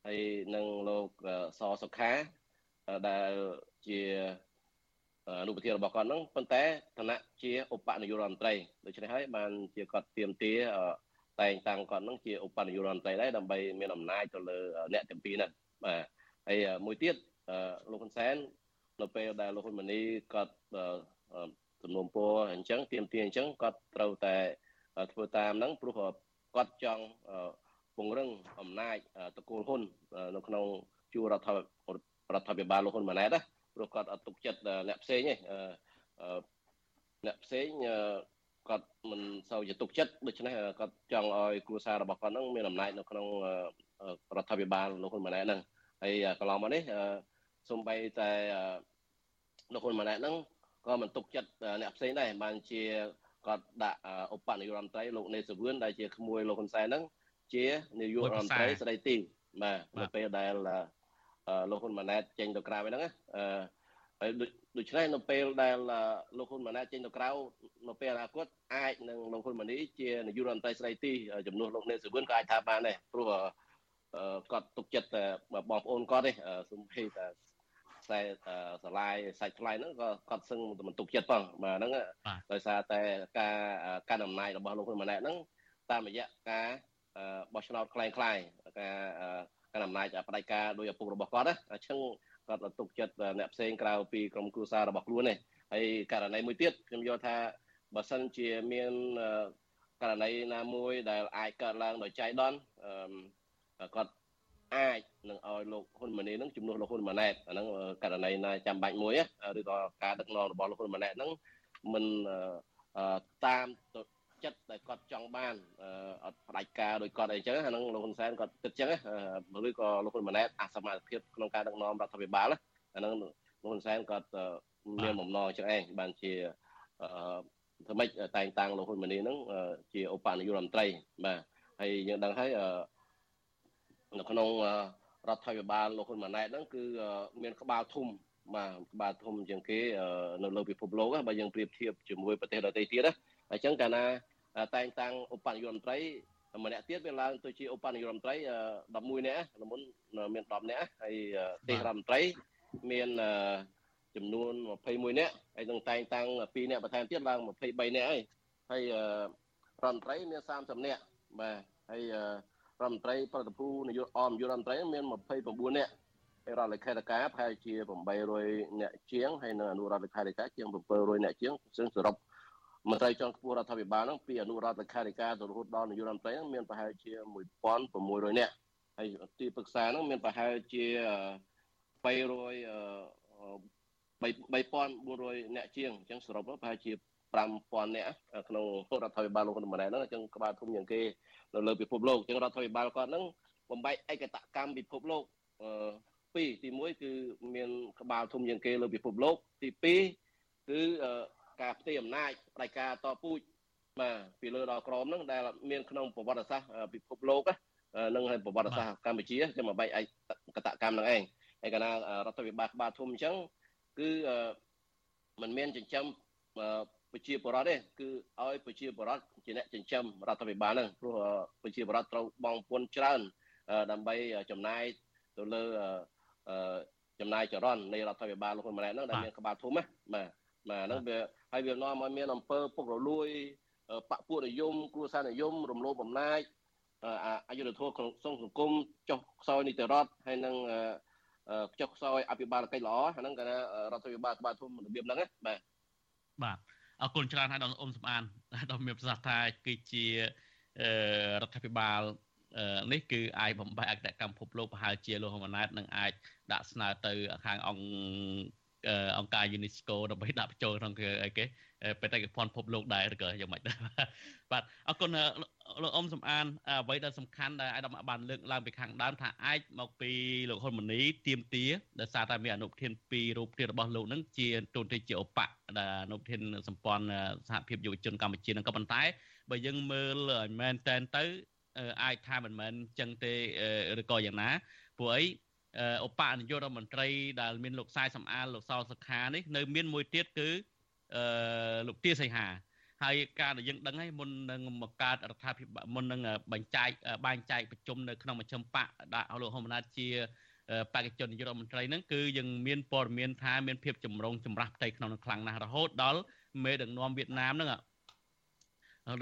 O: ហើយនិងលោកសសុខាដែលជាអនុប្រធានរបស់គាត់ហ្នឹងប៉ុន្តែឋានៈជាឧបនាយករដ្ឋមន្ត្រីដូច្នេះហើយបានជាគាត់ទៀមទាតែងតាំងគាត់ហ្នឹងជាឧបនាយករដ្ឋមន្ត្រីដែរដើម្បីមានអំណាចទៅលើអ្នកទាំងពីរហ្នឹងបាទហើយមួយទៀតលោកហ៊ុនសែននៅពេលដែលលោកហ៊ុនម៉ាណីគាត់ទំនុំពរអញ្ចឹងទៀមទាអញ្ចឹងគាត់ត្រូវតែធ្វើតាមហ្នឹងព្រោះគាត់ចង់ ពង្រឹងអំណាចតកូលហ៊ុននៅក្នុងជួររដ្ឋរដ្ឋាភិបាលលោកហ៊ុនម៉ាណែតណាព្រោះគាត់អត់ទុកចិត្តអ្នកផ្សេងទេអ្នកផ្សេងគាត់មិនសូវជាទុកចិត្តដូច្នេះគាត់ចង់ឲ្យគ្រួសាររបស់គាត់ហ្នឹងមានអំណាចនៅក្នុងរដ្ឋាភិបាលលោកហ៊ុនម៉ាណែតហ្នឹងហើយកន្លងមកនេះសូម្បីតែលោកហ៊ុនម៉ាណែតហ្នឹងក៏មិនទុកចិត្តអ្នកផ្សេងដែរបានជាគាត់ដាក់ឧបនាយករដ្ឋមន្ត្រីលោកនេសវឿនដែលជាក្មួយលោកហ៊ុនសែនហ្នឹង ជានាយករដ្ឋមន្ត្រីស្ដីទីបាទនៅពេលដែលលោកហ៊ុនម៉ាណែតចេញទៅក្រៅហ្នឹងអឺហើយដូច្នេះនៅពេលដែលលោកហ៊ុនម៉ាណែតចេញទៅក្រៅនៅពេលអនាគតអាចនឹងលោកហ៊ុនម៉ាណីជានាយករដ្ឋមន្ត្រីស្ដីទីចំនួនលោកនេសវឿនក៏អាចថាបានដែរព្រោះគាត់ទុកចិត្តបងប្អូនគាត់ទេសំភេតែខ្សែស្រឡាយសាច់ថ្លៃហ្នឹងក៏គាត់សឹងមិនទុកចិត្តផងបាទហ្នឹងដោយសារតែការកាន់អំណាចរបស់លោកហ៊ុនម៉ាណែតហ្នឹងតាមរយៈការ បោះឆ្នោតคล้ายៗការកាន់អំណាចផ្ដាច់ការដោយឪពុករបស់គាត់ណាអញ្ចឹងគាត់ទុកចិត្តអ្នកផ្សេងក្រៅពីក្រុមគ្រួសាររបស់ខ្លួននេះហើយករណីមួយទៀតខ្ញុំយល់ថាបើសិនជាមានករណីណាមួយដែលអាចកើតឡើងដោយចៃដន្យគាត់អាចនឹងឲ្យលោកហ៊ុនម៉ាណែតនឹងជំនួសលោកហ៊ុនម៉ាណែតអាហ្នឹងករណីណាចាំបាច់មួយឬក៏ការដឹកនាំរបស់លោកហ៊ុនម៉ាណែតហ្នឹងមិនតាម ចិត្តដែលគាត់ចង់បានអត់ផ្ដាច់ការដោយគាត់អីចឹងអាហ្នឹងលោកហ៊ុនសែនគាត់គិតចឹងឬក៏លោកហ៊ុនម៉ាណែតអសមត្ថភាពក្នុងការដឹកនាំរដ្ឋាភិបាលអាហ្នឹងលោកហ៊ុនសែនគាត់មានបំណងចឹងឯងបានជាធ្វើម៉េចតែងតាំងលោកហ៊ុនម៉ាណែតហ្នឹងជាឧបនាយករដ្ឋមន្ត្រីបាទហើយយើងដឹងហើយនៅក្នុងរដ្ឋាភិបាលលោកហ៊ុនម៉ាណែតហ្នឹងគឺមានក្បាលធំបាទក្បាលធំជាងគេនៅលើពិភពលោកបើយើងប្រៀបធៀបជាមួយប្រទេសដទៃទៀតណាអញ្ចឹងកាលណា តែងតាំងឧបនាយករដ្ឋមន្ត្រីម្នាក់ទៀតវាឡើងទៅជាឧបនាយករដ្ឋមន្ត្រី11នាក់ល្មុនមាន10នាក់ហើយទេសរដ្ឋមន្ត្រីមានចំនួន21នាក់ហើយនឹងតែងតាំង2នាក់បន្ថែមទៀតឡើង23នាក់ហើយហើយរដ្ឋមន្ត្រីមាន30នាក់បាទហើយរដ្ឋមន្ត្រីប្រតិភូនយោបាយអមយុរដ្ឋមន្ត្រីមាន29នាក់ហើយរដ្ឋលេខាធិការប្រហែលជា800នាក់ជាងហើយនៅអនុរដ្ឋលេខាធិការជាង700នាក់ជាងซึ่งសរុប មន្ត្រីជាន់ខ្ពស់រដ្ឋាភិបាលហ្នឹងពីអនុរដ្ឋលេខាធិការទៅរហូតដល់នាយករដ្ឋមន្ត្រីហ្នឹងមានប្រហែលជា1600នាក់ហើយទីប្រឹក្សាហ្នឹងមានប្រហែលជា300 3400នាក់ជាងអញ្ចឹងសរុបប្រហែលជា5000នាក់ក្នុងរដ្ឋាភិបាលលោកហ៊ុនម៉ាណែតហ្នឹងអញ្ចឹងក្បាលធំជាងគេនៅលើពិភពលោកអញ្ចឹងរដ្ឋាភិបាលគាត់ហ្នឹងបំបែកឯកតកម្មពិភពលោកអឺពីរទី1គឺមានក្បាលធំជាងគេលើពិភពលោកទី2គឺ ការផ្ទេរអំណាចផ្ដាច់ការតពូជបាទពីលើដល់ក្រមហ្នឹងដែលមានក្នុងប្រវត្តិសាស្ត្រពិភពលោកនឹងហើយប្រវត្តិសាស្ត្រកម្ពុជាចាំមកបែកឯកតកម្មហ្នឹងឯងហើយកាលណារដ្ឋាភិបាលក្បាលធំអញ្ចឹងគឺมันមានចិញ្ចឹមប្រជាពលរដ្ឋទេគឺឲ្យប្រជាពលរដ្ឋជាអ្នកចិញ្ចឹមរដ្ឋាភិបាលហ្នឹងព្រោះប្រជាពលរដ្ឋត្រូវបងពុនច្រើនដើម្បីចំណាយទៅលើចំណាយចរន្តនៃរដ្ឋាភិបាលលោកហ៊ុនម៉ាណែតហ្នឹងដែលមានក្បាលធំណាបាទបាទហ្នឹងវា ហើយវានាំឲ្យមានអំពើពុករលួយបពុនិយមគ្រួសារនិយមរំលោភអំណាចអយុធធម៌ក្នុងសង្គមចុះខ្សោយនីតិរដ្ឋហើយនឹងចុះខ្សោយអភិបាលកិច្ចល្អហ្នឹងគេថារដ្ឋាភិបាលក្បាលធំរបៀបហ្នឹងណាបាទ
A: បាទអរគុណច្រើនហើយដល់អ៊ំសំអានដល់មានប្រសាសន៍ថាគឺជារដ្ឋាភិបាលនេះគឺអាចបំបែកអក្តកម្មភពលោកប្រហែលជាលោកហ៊ុនម៉ាណែតនឹងអាចដាក់ស្នើទៅខាងអង្គ អង្គការ UNESCO ដើម្បីដាក់បញ្ចូលក្នុងអីគេបេតិកភណ្ឌភពលោកដែរឬក៏យ៉ាងម៉េចដែរបាទអរគុណលោកអ៊ំសំអានអ្វីដែលសំខាន់ដែលអាយដាមបានលើកឡើងពីខាងដើមថាអាចមកពីលោកហ៊ុនម៉ាណីទៀមទាដោយសារតែមានអនុប្រធានពីររូបទៀតរបស់លោកនឹងជាទូនទៅជាឧបដែលអនុប្រធានសម្ព័ន្ធសហភាពយុវជនកម្ពុជានឹងក៏ប៉ុន្តែបើយើងមើលឲ្យមែនតែនទៅអាចថាមិនមែនចឹងទេឬក៏យ៉ាងណាព្រោះអី ឧបនាយករដ្ឋមន្ត្រីដែលមានលោកសាយសំអាលលោកសលសុខានេះនៅមានមួយទៀតគឺអឺលោកទាសីហាហើយការដែលយើងដឹងហើយមុននឹងមកកើតរដ្ឋាភិបាលមុននឹងបញ្ចែកបែងចែកប្រជុំនៅក្នុងមជ្ឈមបកដាក់លោកហ៊ុនម៉ាណែតជាបេក្ខជននាយករដ្ឋមន្ត្រីហ្នឹងគឺយើងមានព័ត៌មានថាមានភាពចម្រូងចម្រាសផ្ទៃក្នុងនឹងខ្លាំងណាស់រហូតដល់មេដឹកនាំវៀតណាមហ្នឹង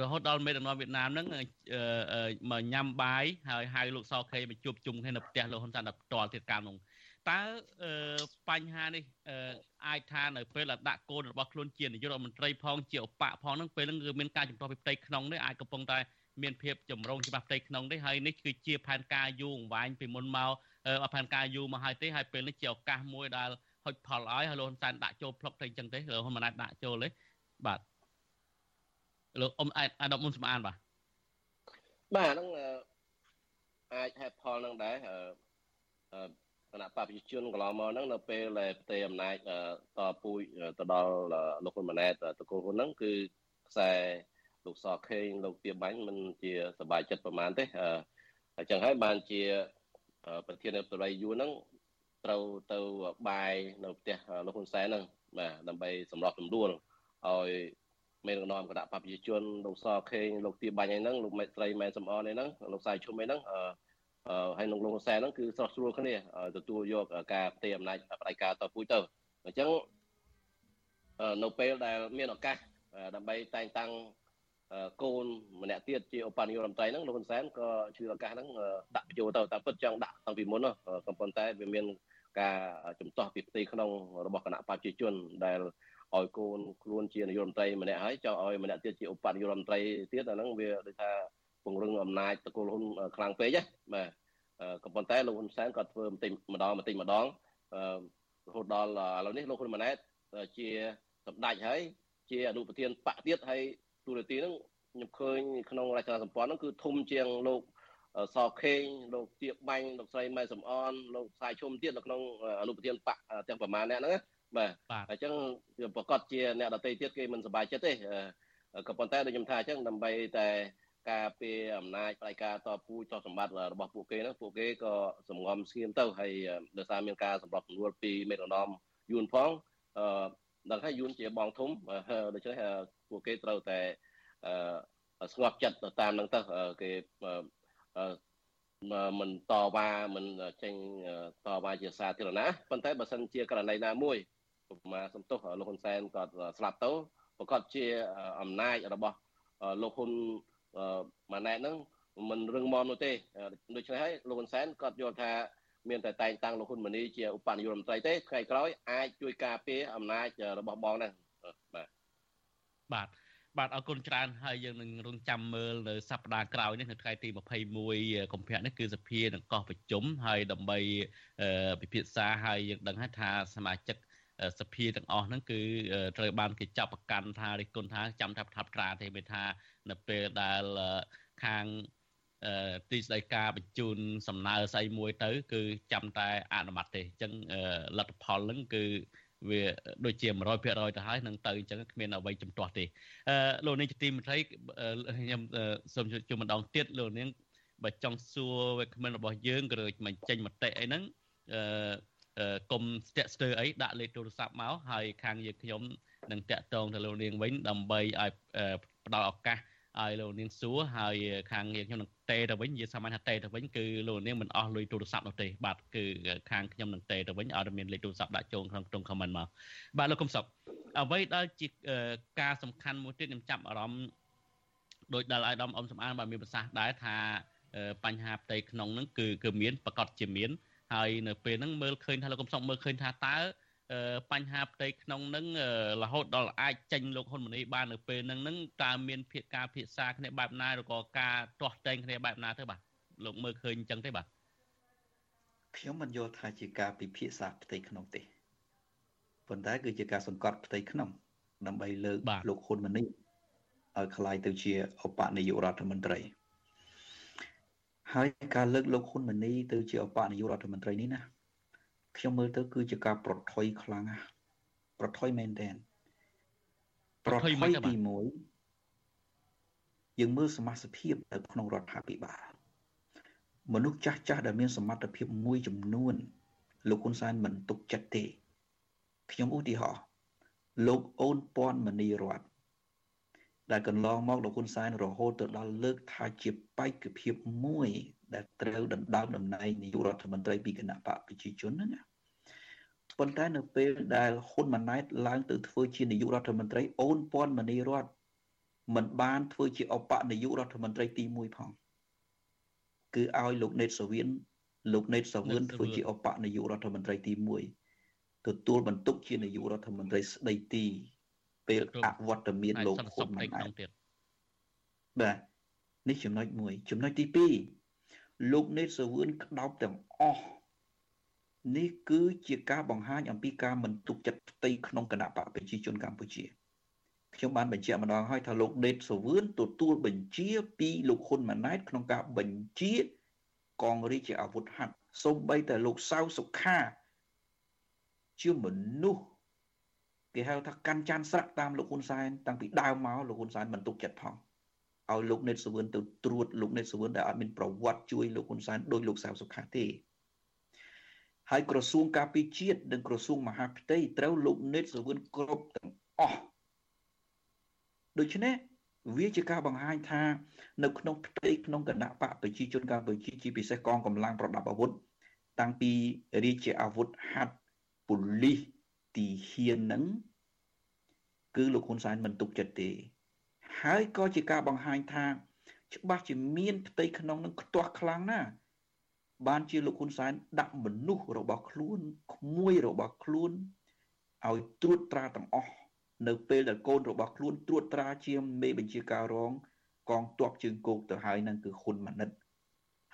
A: រហូតដល់មេដឹកនាំវៀតណាមហ្នឹងមកញ៉ាំបាយហើយហៅលោកសខេមកជួបជុំគ្នានៅផ្ទះលោកហ៊ុនសែនដល់ផ្ទាល់ទៀតកាលនោះតើបញ្ហានេះអាចថានៅពេលដាក់កូនរបស់ខ្លួនជានាយករដ្ឋមន្ត្រីផងជាឧបផងហ្នឹងពេលហ្នឹងគឺមានការជំទាស់ពីផ្ទៃក្នុងនេះអាចកំពុងតែមានភាពចម្រូងច្បាស់ផ្ទៃក្នុងនេះហើយនេះគឺជាផែនការយូរអង្វែងពីមុនមកផែនការយូរមកហើយទេហើយពេលនេះជាឱកាសមួយដែលហុចផលឲ្យហើយលោកហ៊ុនសែនដាក់ចូលផ្លុកទៅអញ្ចឹងទេលោកហ៊ុនម៉ាណែតដាក់ចូលទេបាទ លោកអ៊ំអាដាមអ៊ុំសំអានបាទ
O: បាទហ្នឹងអាចហេតុផលហ្នឹងដែរគណៈបព្វជិជនកន្លងមកហ្នឹងនៅពេលដែលប្រទេសអំណាចតពូជទៅដល់លោកហ៊ុនម៉ាណែតតកូលហ៊ុនហ្នឹងគឺខ្សែលោកសខេងលោកទៀបាញ់មិនជាសบายចិត្តប្រហែលទេអញ្ចឹងហើយបានជាប្រធានាធិបតីយួនហ្នឹងត្រូវទៅបាយនៅផ្ទះលោកហ៊ុនសែនហ្នឹងបាទដើម្បីសម្របសម្រួលឲ្យ មេដឹកនាំគណៈបព្វជិជនលោកសខេងលោកទៀបាញ់ហ្នឹងលោកមេស្រីម៉ែសំអនហ្នឹងលោកសាយឈុំហ្នឹងអឺហើយនឹងលោកហ៊ុនសែនហ្នឹងគឺស្រស់ស្រួលគ្នាទទួលយកការផ្ទេរអំណាចផ្ដាច់ការតពូជទៅអញ្ចឹងនៅពេលដែលមានឱកាសដើម្បីតែងតាំងកូនម្នាក់ទៀតជាឧបនាយករដ្ឋមន្ត្រីហ្នឹងលោកហ៊ុនសែនក៏ជឿឱកាសហ្នឹងដាក់បញ្ចូលទៅតាមពិតចង់ដាក់តាំងពីមុនក៏ប៉ុន្តែវាមានការចំទាស់ពីផ្ទៃក្នុងរបស់គណៈប្រជាជនដែល ឲ្យកូនខ្លួនជានាយករដ្ឋមន្ត្រីម្នាក់ហើយចង់ឲ្យម្នាក់ទៀតជាឧបនាយករដ្ឋមន្ត្រីទៀតអាហ្នឹងវាដូចថាពង្រឹងអំណាចតកូលហ៊ុនខ្លាំងពេកណាបាទក៏ប៉ុន្តែលោកហ៊ុនសែនក៏ធ្វើបន្តិចម្ដងបន្តិចម្ដងរហូតដល់ឥឡូវនេះលោកហ៊ុនម៉ាណែតជាសម្ដេចហើយជាអនុប្រធានបកទៀតហើយទូរទស្សន៍ហ្នឹងខ្ញុំឃើញក្នុងរចនាសម្ព័ន្ធហ្នឹងគឺធំជាងលោកសខេងលោកទៀបបាញ់លោកស្រីម៉ែសំអនលោកសាយឈុំទៀតនៅក្នុងអនុប្រធានបកទាំងប្រមាណអ្នកហ្នឹង បាទអញ្ចឹងប្រកាសជាអ្នកដតីទៀតគេមិនសប្បាយចិត្តទេក៏ប៉ុន្តែដូចខ្ញុំថាអញ្ចឹងដើម្បីតែការពារអំណាចផ្ដាច់ការតពូជតសម្បត្តិរបស់ពួកគេហ្នឹងពួកគេក៏សំងំស្ងៀមទៅហើយដោយសារមានការសម្របសម្រួលពីមេដឹកនាំយួនផងអឺដឹងហើយយួនជាបងធំដូច្នេះពួកគេត្រូវតែស្ងប់ចិត្តទៅតាមនឹងទៅគេមិនតវ៉ាមិនចេញតវ៉ាជាសាធារណៈប៉ុន្តែបើសិនជាករណីណាមួយ ឧបមាសំទោសលោកហ៊ុនសែនគាត់ស្លាប់ទៅប្រកាសជាអំណាចរបស់លោកហ៊ុនម៉ាណែតហ្នឹងមិនរឹងមាំនោះទេដូច្នេះហើយលោកហ៊ុនសែនគាត់យល់ថាមានតែតែងតាំងលោកហ៊ុនម៉ាណីជាឧបនាយករដ្ឋមន្ត្រីទេថ្ងៃក្រោយអាចជួយការពារអំណាចរបស់បងដែរបាទ
A: បាទបាទអរគុណច្រើនហើយយើងនឹងរងចាំមើលនៅសប្តាហ៍ក្រោយនេះនៅថ្ងៃទី21កុម្ភៈនេះគឺសភានឹងកោះប្រជុំហើយដើម្បីពិភាក្សាហើយយើងដឹងហើយថាសមាជិក សភាទាំងអស់ហ្នឹងគឺត្រូវបានគេចាប់ប្រកាន់ថារិះគន់ថាចាំថាប្រថាប់ក្រាទេមានថានៅពេលដែលខាងទីស្តីការបញ្ជូនសំណើស្អីមួយទៅ គឺចាំតែអនុម័តទេអញ្ចឹងលទ្ធផលហ្នឹងគឺវាដូចជា100%ទៅហើយនឹងទៅអញ្ចឹងគ្មានអ្វីជំទាស់ទេអឺលោកនាងជាទីមេត្រីខ្ញុំសូមជួបម្ដងទៀតលោកនាងបើចង់សួរវាគ្មិនរបស់យើងក៏មិនចេញមតិអីហ្នឹងអឺ កុំស្ទាក់ស្ទើរអីដាក់លេខទូរស័ព្ទមកហើយខាងយើងខ្ញុំនឹងតាក់ទងទៅលោកនាងវិញដើម្បីឲ្យផ្ដល់ឱកាសឲ្យលោកនាងសួរហើយខាងខ្ញុំនឹងតេទៅវិញនិយាយសាមញ្ញថាតេទៅវិញគឺលោកនាងមិនអស់លុយទូរស័ព្ទនោះទេបាទគឺខាងខ្ញុំនឹងតេទៅវិញឲ្យមានលេខទូរស័ព្ទដាក់ចូលក្នុងក្នុង comment មកបាទលោកកុំសុកអ្វីដែលជាការសំខាន់មួយទៀតខ្ញុំចាប់អារម្មណ៍ដោយដែលអាយដាមអ៊ំសំអានបាទមានប្រសាសន៍ដែរថាបញ្ហាផ្ទៃក្នុងហ្នឹងគឺគឺមានប្រកាសជាមាន ហើយនៅពេលហ្នឹងមើលឃើញថាលោកកំសុកមើលឃើញថាតើបញ្ហាផ្ទៃក្នុងនឹងរហូតដល់អាចចេញលោកហ៊ុនម៉ាណីបាននៅពេលហ្នឹងហ្នឹងតើមានភាកការភាសាគ្នាបែបណាឬក៏ការទាស់ទែងគ្នាបែបណាទៅបាទលោកមើលឃើញអញ្ចឹងទេបាទ
N: ខ្ញុំមិនយល់ថាជាការពិភាក្សាផ្ទៃក្នុងទេប៉ុន្តែគឺជាការសង្កត់ផ្ទៃក្នុង ដើម្បីលើកលោកហ៊ុនម៉ាណីឲ្យក្លាយទៅជាឧបនាយករដ្ឋមន្ត្រីបាទ ហើយការលើកលោកហ៊ុនម៉ាណីទៅជាឧបនាយករដ្ឋមន្ត្រីនេះណាខ្ញុំមើលទៅគឺជាការប្រថុយខ្លាំងណាស់ប្រថុយមែនតើប្រថុយទី1យើងមើលសមាជិកភាពនៅក្នុងរដ្ឋាភិបាលមនុស្សចាស់ចាស់ដែលមានសមត្ថភាពមួយចំនួន លោកហ៊ុនសែនមិនទុកចិត្តទេខ្ញុំឧទាហរណ៍លោកអូនពាន់មនីរត ដែលកន្លងមកលោកហ៊ុនសែនរហូតទៅដល់លើកថាជាបេក្ខភាពមួយ ដែលត្រូវដណ្ដើមតំណែងនាយករដ្ឋមន្ត្រីពីគណៈបកប្រជាជនហ្នឹងណាប៉ុន្តែនៅពេលដែលហ៊ុនម៉ាណែតឡើងទៅធ្វើជានាយករដ្ឋមន្ត្រីអូនពាន់មនីរតមិនបានធ្វើជាឧបនាយករដ្ឋមន្ត្រីទី1ផងគឺឲ្យលោកណេតសាវៀនលោកណេតសាវឿនធ្វើជាឧបនាយករដ្ឋមន្ត្រីទី1ទទួលបន្ទុកជានាយករដ្ឋមន្ត្រីស្ដីទី ពេលអវត្តមានលោកហ៊ុនម៉ាណែតបាទនេះចំណុចមួយចំណុចទី2លោកណេតសាវឿនក្តោបទាំងអស់នេះគឺជាការបង្ហាញអំពីការមិនទុកចិត្តផ្ទៃក្នុងគណៈបកប្រជាជនកម្ពុជាខ្ញុំបានបញ្ជាក់ម្ដងហើយថាលោកដេតសវឿនទទួលបញ្ជាពីលោកហ៊ុនម៉ាណែតក្នុងការបញ្ជាកងរាជអាវុធហត្ថសូម្បីតែលោកសៅសុខាជាមនុស្ស គេហៅថាកាន់ចានស្រាក់តាមលោកហ៊ុនសែនតាំងពីដើមមកលោកហ៊ុនសែនមិនទុកចិត្តផងឲ្យលោកណេតសវឿនទៅត្រួតលោកណេតសវឿនដែលអត់មានប្រវត្តិជួយលោកហ៊ុនសែនដោយលោកសៅសុខាទេហើយក្រសួងការពារជាតិនិងក្រសួងមហាផ្ទៃត្រូវលោកណេតសវឿនគ្រប់ទាំងអស់ដូច្នេះវាជាការបង្ហាញថានៅក្នុងផ្ទៃក្នុងគណៈបកប្រជាជនកម្ពុជាជាពិសេសកងកម្លាំងប្រដាប់អាវុធតាំងពីរាជអាវុធហត្ថប៉ូលីស ទីហ៊ាននឹងគឺលោកហ៊ុនសែនមិនទុកចិត្តទេ ហើយក៏ជាការបង្ហាញថា ច្បាស់ជាមានផ្ទៃក្នុងនឹងខ្ទាស់ខ្លាំងណាស់បានជាលោកហ៊ុនសែនដាក់មនុស្សរបស់ខ្លួនក្មួយរបស់ខ្លួនឲ្យត្រួតត្រាទាំងអស់នៅពេលដែលកូនរបស់ខ្លួនត្រួតត្រាជាមេបញ្ជាការរង កងទ័ពជើងគោកទៅហើយនឹងគឺហ៊ុនម៉ាណិត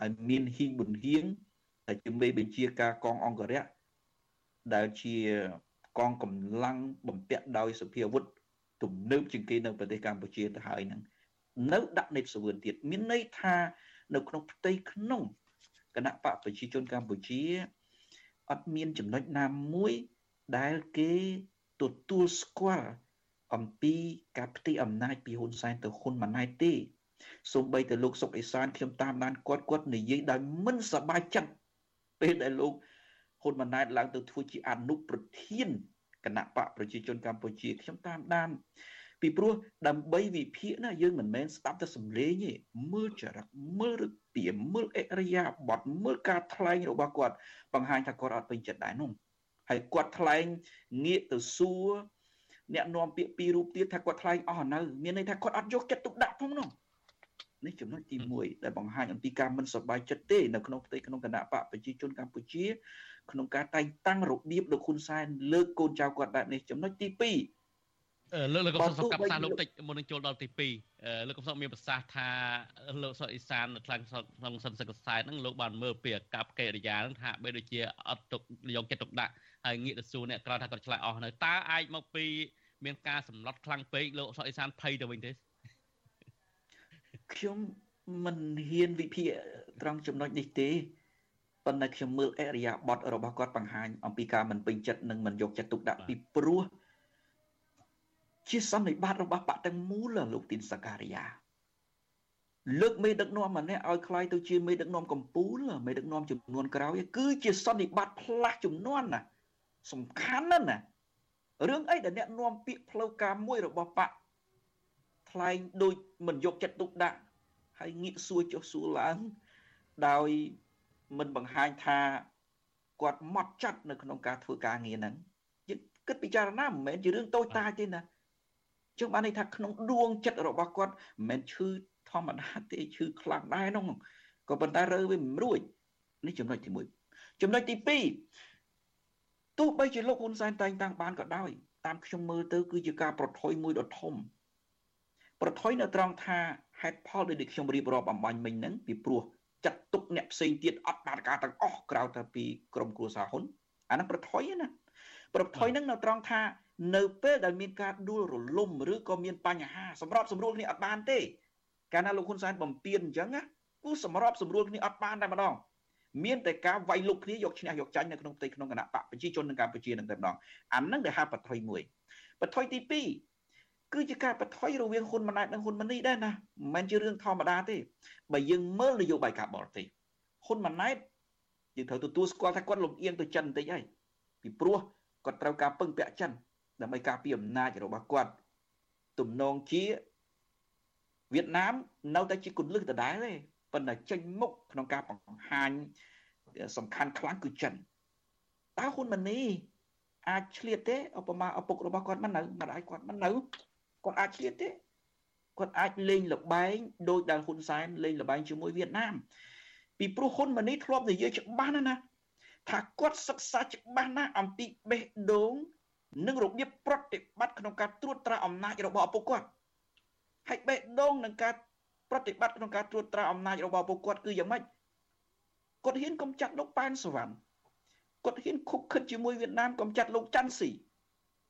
N: ហើយមានហ៊ីងប៊ុនហៀងដែលជាមេបញ្ជាការកងអង្គរៈដែលជា កងកម្លាំងបំពាក់ដោយសភាវុធទំនើបជាងគេនៅប្រទេសកម្ពុជាទៅហើយនឹងនៅដាក់នេតសវឿនទៀតមានន័យថានៅក្នុងផ្ទៃក្នុងគណៈបកប្រជាជនកម្ពុជាអត់មានចំណុចណាមួយដែលគេទទួលស្គាល់អំពីការផ្ទៃអំណាចពីហ៊ុនសែនទៅហ៊ុនម៉ាណែតទេសូម្បីតែលោកសុកអេសានខ្ញុំតាមដានគាត់គាត់និយាយដោយមិនសប្បាយចិត្តពេលដែលលោក ហ៊ុនម៉ាណែតឡើងទៅធ្វើជាអនុប្រធានគណៈបកប្រជាជនកម្ពុជាខ្ញុំតាមដានពីព្រោះដើម្បីវិភាគណាយើងមិនមែនស្ដាប់តែសំឡេងទេមើលចរិតមើលរពីមើលអរិយាប័ត្រមើលការថ្លែងរបស់គាត់បង្ហាញថាគាត់អត់ពេញចិត្តដែរនោះហើយគាត់ថ្លែងងាកទៅសួរអ្នកនាំពាក្យពីររូបទៀតថាគាត់ថ្លែងអស់នៅមានន័យថាគាត់អត់យកចិត្តទុកដាក់ផងនោះ នេះចំណុចទី1ដែលបង្ហាញអំពីការមិនសប្បាយចិត្តទេនៅក្នុងផ្ទៃក្នុងគណៈបកប្រជាជនកម្ពុជាក្នុងការតែងតាំងរបៀបលោកហ៊ុនសែនលើកកូនចៅគាត់បែបនេះចំណុចទី2
A: លើកលោកកំសត់កាប់សាលោកតិចមុននឹងចូលដល់ទី2លោកកំសត់មានប្រសាសន៍ថាលោកសុតអ៊ីសានខ្លាំងក្នុងសិនសឹកខ្សែហ្នឹងលោកបានមើលពីអាកប្បកិរិយាហ្នឹងថាបីដូចជាអត់ទុកយកចិត្តទុកដាក់ហើយងាកទៅសួរអ្នកក្រៅថាគាត់ឆ្លើយអស់នៅតើអាចមកពីមានការសម្លុតខ្លាំងពេកលោកសុកអេសានភ័យទៅវិញទេ
N: ខ្ញុំមិនហ៊ានវិភាគត្រង់ចំណុចនេះទេប៉ុន្តែខ្ញុំមើលអរិយាប័ត្ររបស់គាត់បង្ហាញអំពីការមិនពេញចិត្តនិងមិនយកចិត្តទុកដាក់ពីព្រោះជាសន្និបាតរបស់បកទាំងមូលលោកទីនសការីយ៉ាលើកមេដឹកនាំម្នាក់ឲ្យខ្លាយទៅជាមេដឹកនាំកម្ពុជាមេដឹកនាំចំនួនក្រោយគឺជាសន្និបាតផ្លាស់ចំនួនណាសំខាន់ណាស់ណារឿងអីដែលអ្នកនាំពាក្យផ្លូវការមួយរបស់បក ថ្លែងដូចមិនយកចិត្តទុកដាក់ហើយងាកសួរចុះសួរឡើង ដោយមិនបង្ហាញថាគាត់ម៉ត់ចត់នៅក្នុងការធ្វើការងារហ្នឹងយើងគិតពិចារណាមិនមែនជារឿងតូចតាចទេណាចឹងបានន័យថាក្នុងដួងចិត្តរបស់គាត់មិនមែនឈឺធម្មតាទេឈឺខ្លាំងដែរនោះក៏ប៉ុន្តែរើវាមិនរួចនេះចំណុចទី1ចំណុចទី2ទោះបីជាលោកហ៊ុនសែនតែងតាំងបានក៏ដោយតាមខ្ញុំមើលទៅគឺជាការប្រថុយមួយដ៏ធំ ប្រថុយនៅត្រង់ថាហេតុផលដែលខ្ញុំរៀបរាប់អំបញ្ញមិញហ្នឹងពីព្រោះចាត់ទុកអ្នកផ្សេងទៀតអត់បានការទាំងអស់ក្រៅតែពីក្រុមគ្រួសារហ៊ុនអាហ្នឹងប្រថុយណាប្រថុយហ្នឹងនៅត្រង់ថានៅពេលដែលមានការដួលរលំឬក៏មានបញ្ហាសម្របសម្រួលគ្នាអត់បានទេកាលណាលោកហ៊ុនសែនបំពេញអញ្ចឹងណាគូសម្របសម្រួលគ្នាអត់បានតែម្ដងមានតែការវាយលុកគ្នាយកឈ្នះយកចាញ់នៅក្នុងផ្ទៃក្នុងគណៈបកប្រជាជននៅកម្ពុជានឹងតែម្ដងអានឹងដែលហៅបថុយមួយបថុយទី2 គឺជាការបថុយរវាងហ៊ុនម៉ាណែតនិងហ៊ុនម៉ាណីដែរណាមិនមែនជារឿងធម្មតាទេបើយើងមើលនយោបាយការបរទេសហ៊ុនម៉ាណែតយើងត្រូវទទួលស្គាល់ថាគាត់លំអៀងទៅចិនបន្តិចហើយពីព្រោះគាត់ត្រូវការពឹងពាក់ចិនដើម្បីការពារអំណាចរបស់គាត់ទំនងជាវៀតណាមនៅតែជាគន្លឹះដដែលទេប៉ុន្តែចេញមុខក្នុងការបង្ហាញសំខាន់ខ្លាំងគឺចិនតើហ៊ុនម៉ាណីអាចឆ្លៀតទេឧបមាឪពុករបស់គាត់មិននៅមិនអាចគាត់មិននៅ គាត់អាចឆ្លៀតទេគាត់អាចលេងលបែងដោយដែលហ៊ុនសែនលេងលបែងជាមួយវៀតណាមពីព្រោះហ៊ុនម៉ាណីធ្លាប់និយាយច្បាស់ណាស់ណាថាគាត់សិក្សាច្បាស់ណាស់អំពីបេះដូងនិងរបៀបប្រតិបត្តិក្នុងការត្រួតត្រាអំណាចរបស់ឪពុកគាត់ហើយបេះដូងនឹងការប្រតិបត្តិក្នុងការត្រួតត្រាអំណាចរបស់ឪពុកគាត់គឺយ៉ាងម៉េចគាត់ហ៊ានកំចាត់លោកប៉ែនសវណ្ណគាត់ហ៊ានខុបខិតជាមួយវៀតណាមកំចាត់លោកច័ន្ទស៊ី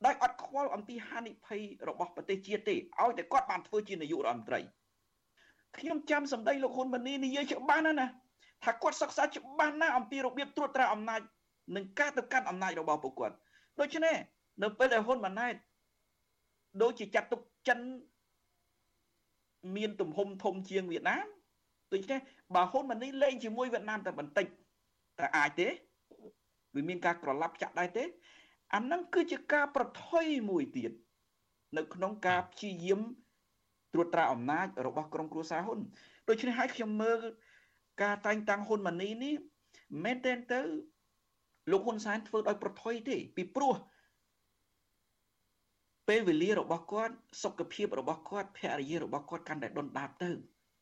N: ដោយអត់ខ្វល់អំពីហានិភ័យរបស់ប្រទេសជាតិទេឲ្យតែគាត់បានធ្វើជានាយករដ្ឋមន្ត្រីខ្ញុំចាំសម្ដីលោកហ៊ុនម៉ាណីនិយាយច្បាស់ណាស់ណាថាគាត់សិក្សាច្បាស់ណាស់អំពីរបៀបត្រួតត្រាអំណាចនិងការទៅកាន់អំណាចរបស់ពួកគាត់ដូច្នេះនៅពេលដែលហ៊ុនម៉ាណែតដូចជាចាត់ទុកចិនមានទំហំធំជាងវៀតណាមដូច្នេះបើហ៊ុនម៉ាណីលេងជាមួយវៀតណាមតែបន្តិចតើអាចទេវាមានការក្រឡាប់ចាក់ដែរទេ អាហ្នឹងគឺជាការប្រថុយមួយទៀតនៅក្នុងការព្យាយាមត្រួតត្រាអំណាចរបស់ក្រុមគ្រួសារហ៊ុនដូច្នេះហើយខ្ញុំមើលការតែងតាំងហ៊ុនម៉ាណីនេះមែនទែនទៅលោកហ៊ុនសែនធ្វើដោយប្រថុយទេពីព្រោះពេលវេលារបស់គាត់សុខភាពរបស់គាត់ភរិយារបស់គាត់កាន់តែដុនដាបទៅ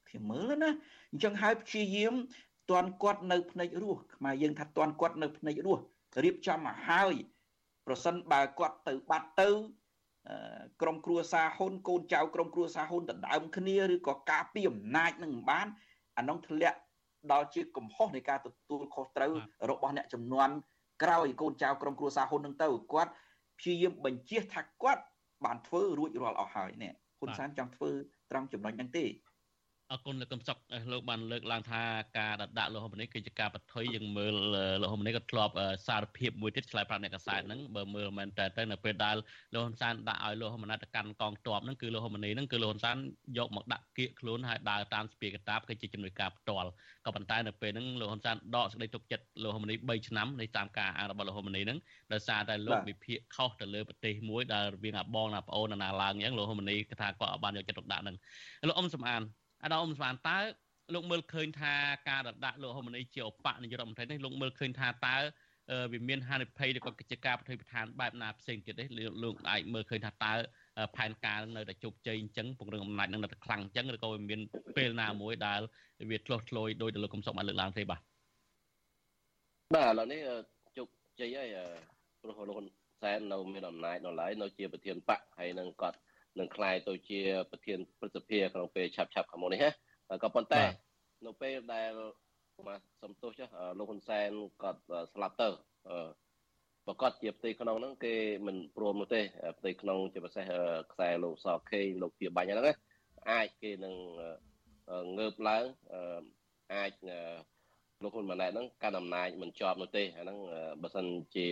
N: ខ្ញុំមើលណាអញ្ចឹងហើយព្យាយាមតន់គាត់នៅភ្នែករស់ខ្មែរយើងថាតន់គាត់នៅភ្នែករស់រៀបចំមកហើយ ប្រសិនបើគាត់ទៅបាត់ទៅក្រុមគ្រួសារហ៊ុនកូនចៅក្រុមគ្រួសារហ៊ុនដណ្ដើមគ្នាឬក៏ការពីអំណាចនឹងមិនបានអានោះធ្លាក់ដល់ជាកំហុសនៃការទទួលខុសត្រូវរបស់អ្នកចំនួនក្រោយកូនចៅក្រុមគ្រួសារហ៊ុននឹងទៅគាត់ព្យាយាមបញ្ជាថាគាត់បានធ្វើរួចរាល់អស់ហើយនេះហ៊ុនសែនចង់ធ្វើត្រង់ចំណុចហ្នឹងទេ
A: អរគុណលោកកំសក់លោកបានលើកឡើងថាការដាក់លោកហ៊ុនម៉ាណែតគឺជាការបថុយយើងមើលលោកហ៊ុនម៉ាណែតក៏ធ្លាប់សារភាពមួយទៀតឆ្លើយប្រាប់អ្នកកសែតហ្នឹងបើមើលមែនតើទៅនៅពេលដែលលោកហ៊ុនសែនដាក់ឲ្យលោកហ៊ុនម៉ាណែតទៅកាន់កងទ័ពហ្នឹងគឺលោកហ៊ុនម៉ាណែតហ្នឹងគឺលោកហ៊ុនសែនយកមកដាក់គៀកខ្លួនហើយដើរតាមស្ពាយកតាបគឺជាជំនួយការផ្ទាល់ក៏ប៉ុន្តែនៅពេលហ្នឹងលោកហ៊ុនសែនដកសេចក្តីទុកចិត្តលោកហ៊ុនម៉ាណែត3ឆ្នាំនៃតាមការអានរបស់លោកហ៊ុនម៉ាណែតហ្នឹងដោយសារតែលោកវិភាគខុសទៅលើប្រទេសមួយដែលរវាងអាបងណាប្អូនណាឡើងអញ្ចឹងលោកហ៊ុនម៉ាណែតគាត់ថាគាត់អត់បានយកចិត្តទុកដាក់ហ្នឹងលោកអ៊ំសំអាន អាដាមស្មានតើលោកមើលឃើញថាការដដាក់លោកហ៊ុនម៉ាណែតជាឧបនាយករដ្ឋមន្ត្រីនេះលោកមើលឃើញថាតើវាមានហានិភ័យឬក៏កិច្ចការប្រតិបត្តិឋានបែបណាផ្សេងទៀតទេលោកអាចមើលឃើញថាតើផែនការនៅតែជោគជ័យអញ្ចឹងពង្រឹងអំណាចនឹងនៅតែខ្លាំងអញ្ចឹងឬក៏វាមានពេលណាមួយដែលវាឆ្លោះឆ្លោយដោយទៅលោកកំសុកបានលើកឡើងទេបាទ
O: បាទឥឡូវនេះជោគជ័យហើយព្រោះលោកហ៊ុនសែននៅមានអំណាចនៅឡើយនៅជាប្រធានបកហើយនឹងគាត់ នឹងคลายទៅជាប្រធានព្រឹទ្ធសភាក្នុងពេលឆាប់ឆាប់ខាងមុខនេះណាក៏ប៉ុន្តែនៅពេលដែលមកសំទោសចុះលោកហ៊ុនសែនគាត់ស្លាប់ទៅប្រកាសជាផ្ទៃក្នុងហ្នឹងគេមិនព្រមនោះទេផ្ទៃក្នុងជាពិសេសខ្សែលោកសខេងលោកជាបាញ់ហ្នឹងណាអាចគេនឹងងើបឡើងអាចលោកហ៊ុនម៉ាណែតហ្នឹងកាន់អំណាចមិនជាប់នោះទេអាហ្នឹងបើសិនជា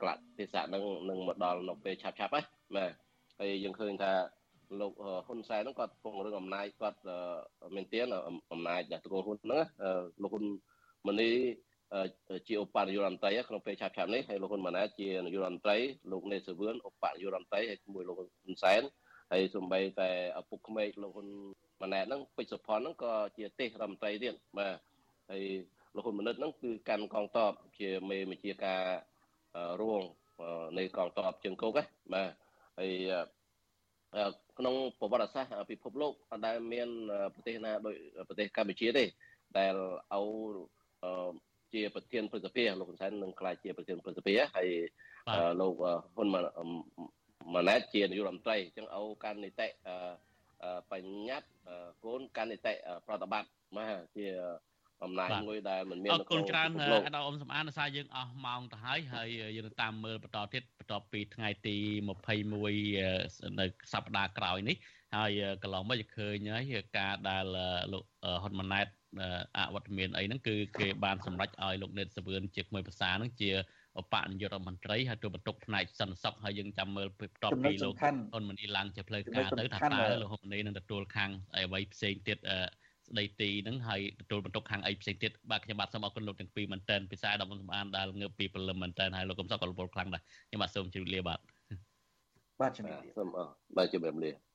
O: ក្លាក់ទេសៈហ្នឹងនឹងមកដល់នៅពេលឆាប់ឆាប់ហ្នឹងបាទ ហើយយើងឃើញថាលោកហ៊ុនសែនហ្នឹងគាត់ពង្រឹងអំណាចគាត់មែនទែនអំណាចដែលតកូលហ៊ុនហ្នឹងលោកហ៊ុនម៉ាណីជាឧបនាយករដ្ឋមន្ត្រីក្នុងពេលឆាប់ឆាប់នេះហើយលោកហ៊ុនម៉ាណែតជានាយករដ្ឋមន្ត្រីលោកនេសវឿនឧបនាយករដ្ឋមន្ត្រីហើយជាមួយលោកហ៊ុនសែនហើយសូម្បីតែឪពុកក្មេកលោកហ៊ុនម៉ាណែតហ្នឹងពេជ្រសុផនហ្នឹងក៏ជាទេសរដ្ឋមន្ត្រីទៀតបាទហើយលោកហ៊ុនម៉ាណិតហ្នឹងគឺកាន់កងទ័ពជាមេបញ្ជាការរួងនៃកងទ័ពជើងគោកហ្នឹងបាទ ហើយក្នុងប្រវត្តិសាស្ត្រពិភពលោកអត់ដែលមានប្រទេសណាដូចប្រទេសកម្ពុជាទេដែលឲ្យជាប្រធានព្រឹទ្ធសភាលោកហ៊ុនសែននឹងក្លាយជាប្រធានព្រឹទ្ធសភាហើយលោកហ៊ុនម៉ាណែតជានាយករដ្ឋមន្ត្រីអញ្ចឹងឲ្យកាន់នីតិបញ្ញត្តិកូនកាន់នីតិប្រតិបត្តិមកជា អំណាចមួយដែលមិនមាន
A: អរគុណច្រើនអាដាមអ៊ំសំអានដោយសារយើងអស់ម៉ោងទៅហើយហើយយើងតាមមើលបន្តទៀតបន្ទាប់ពីថ្ងៃទី21នៅសប្តាហ៍ក្រោយនេះហើយកន្លងមកយើងឃើញហើយការដែលលោកហ៊ុនម៉ាណែតអវត្តមានអីហ្នឹងគឺគេបានសម្រេចឲ្យលោកនេតសវឿនជាក្មួយភាសាហ្នឹងជាឧបនាយករដ្ឋមន្ត្រីហើយទៅបន្ទុកផ្នែកសន្តិសុខហើយយើងចាំមើលបន្ទាប់ពីលោកហ៊ុនម៉ាណីឡើងជាផ្លូវការទៅថាតើលោកហ៊ុនម៉ាណីនឹងទទួលខាងអ្វីផ្សេងទៀត ស្ដីទីហ្នឹងហើយទទួលបន្ទុកខាងអីផ្សេងទៀតបាទខ្ញុំបាទសូមអរគុណលោកទាំងពីរមែនតើពិសាដល់សម្អានដែលងើបពីព្រលឹមមែនតើហើយលោកកំសក់ក៏រពលខ្លាំងដែរខ្ញុំបាទសូមជម្រាបលាបាទ
N: បាទជម្រាបលា
O: សូមអរបាទជម្រាបលា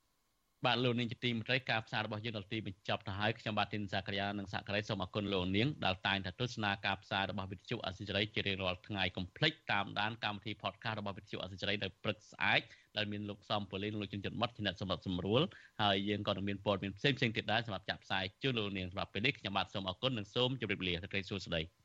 A: បាទលោកនាងជាទីមេត្រីការផ្សាយរបស់យើងដល់ទីបញ្ចប់ទៅហើយខ្ញុំបាទទីនសាករិយានិងសាករិយសូមអគុណលោកនាងដែលតែងតែទស្សនាការផ្សាយរបស់វិទ្យុអសិរ័យជារៀងរាល់ថ្ងៃកុំភ្លេចតាមដានកម្មវិធី podcast របស់វិទ្យុអសិរ័យនៅព្រឹកស្អែកដែលមានលោកសំពូលីនលោកជំចិនមុតជាអ្នកសម្របសម្រួលហើយយើងក៏នឹងមានព័ត៌មានផ្សេងៗទៀតដែរសម្រាប់ចាក់ផ្សាយជូនលោកនាងសម្រាប់ពេលនេះខ្ញុំបាទសូមអគុណនិងសូមជម្រាបលាទៅថ្ងៃសួស្តី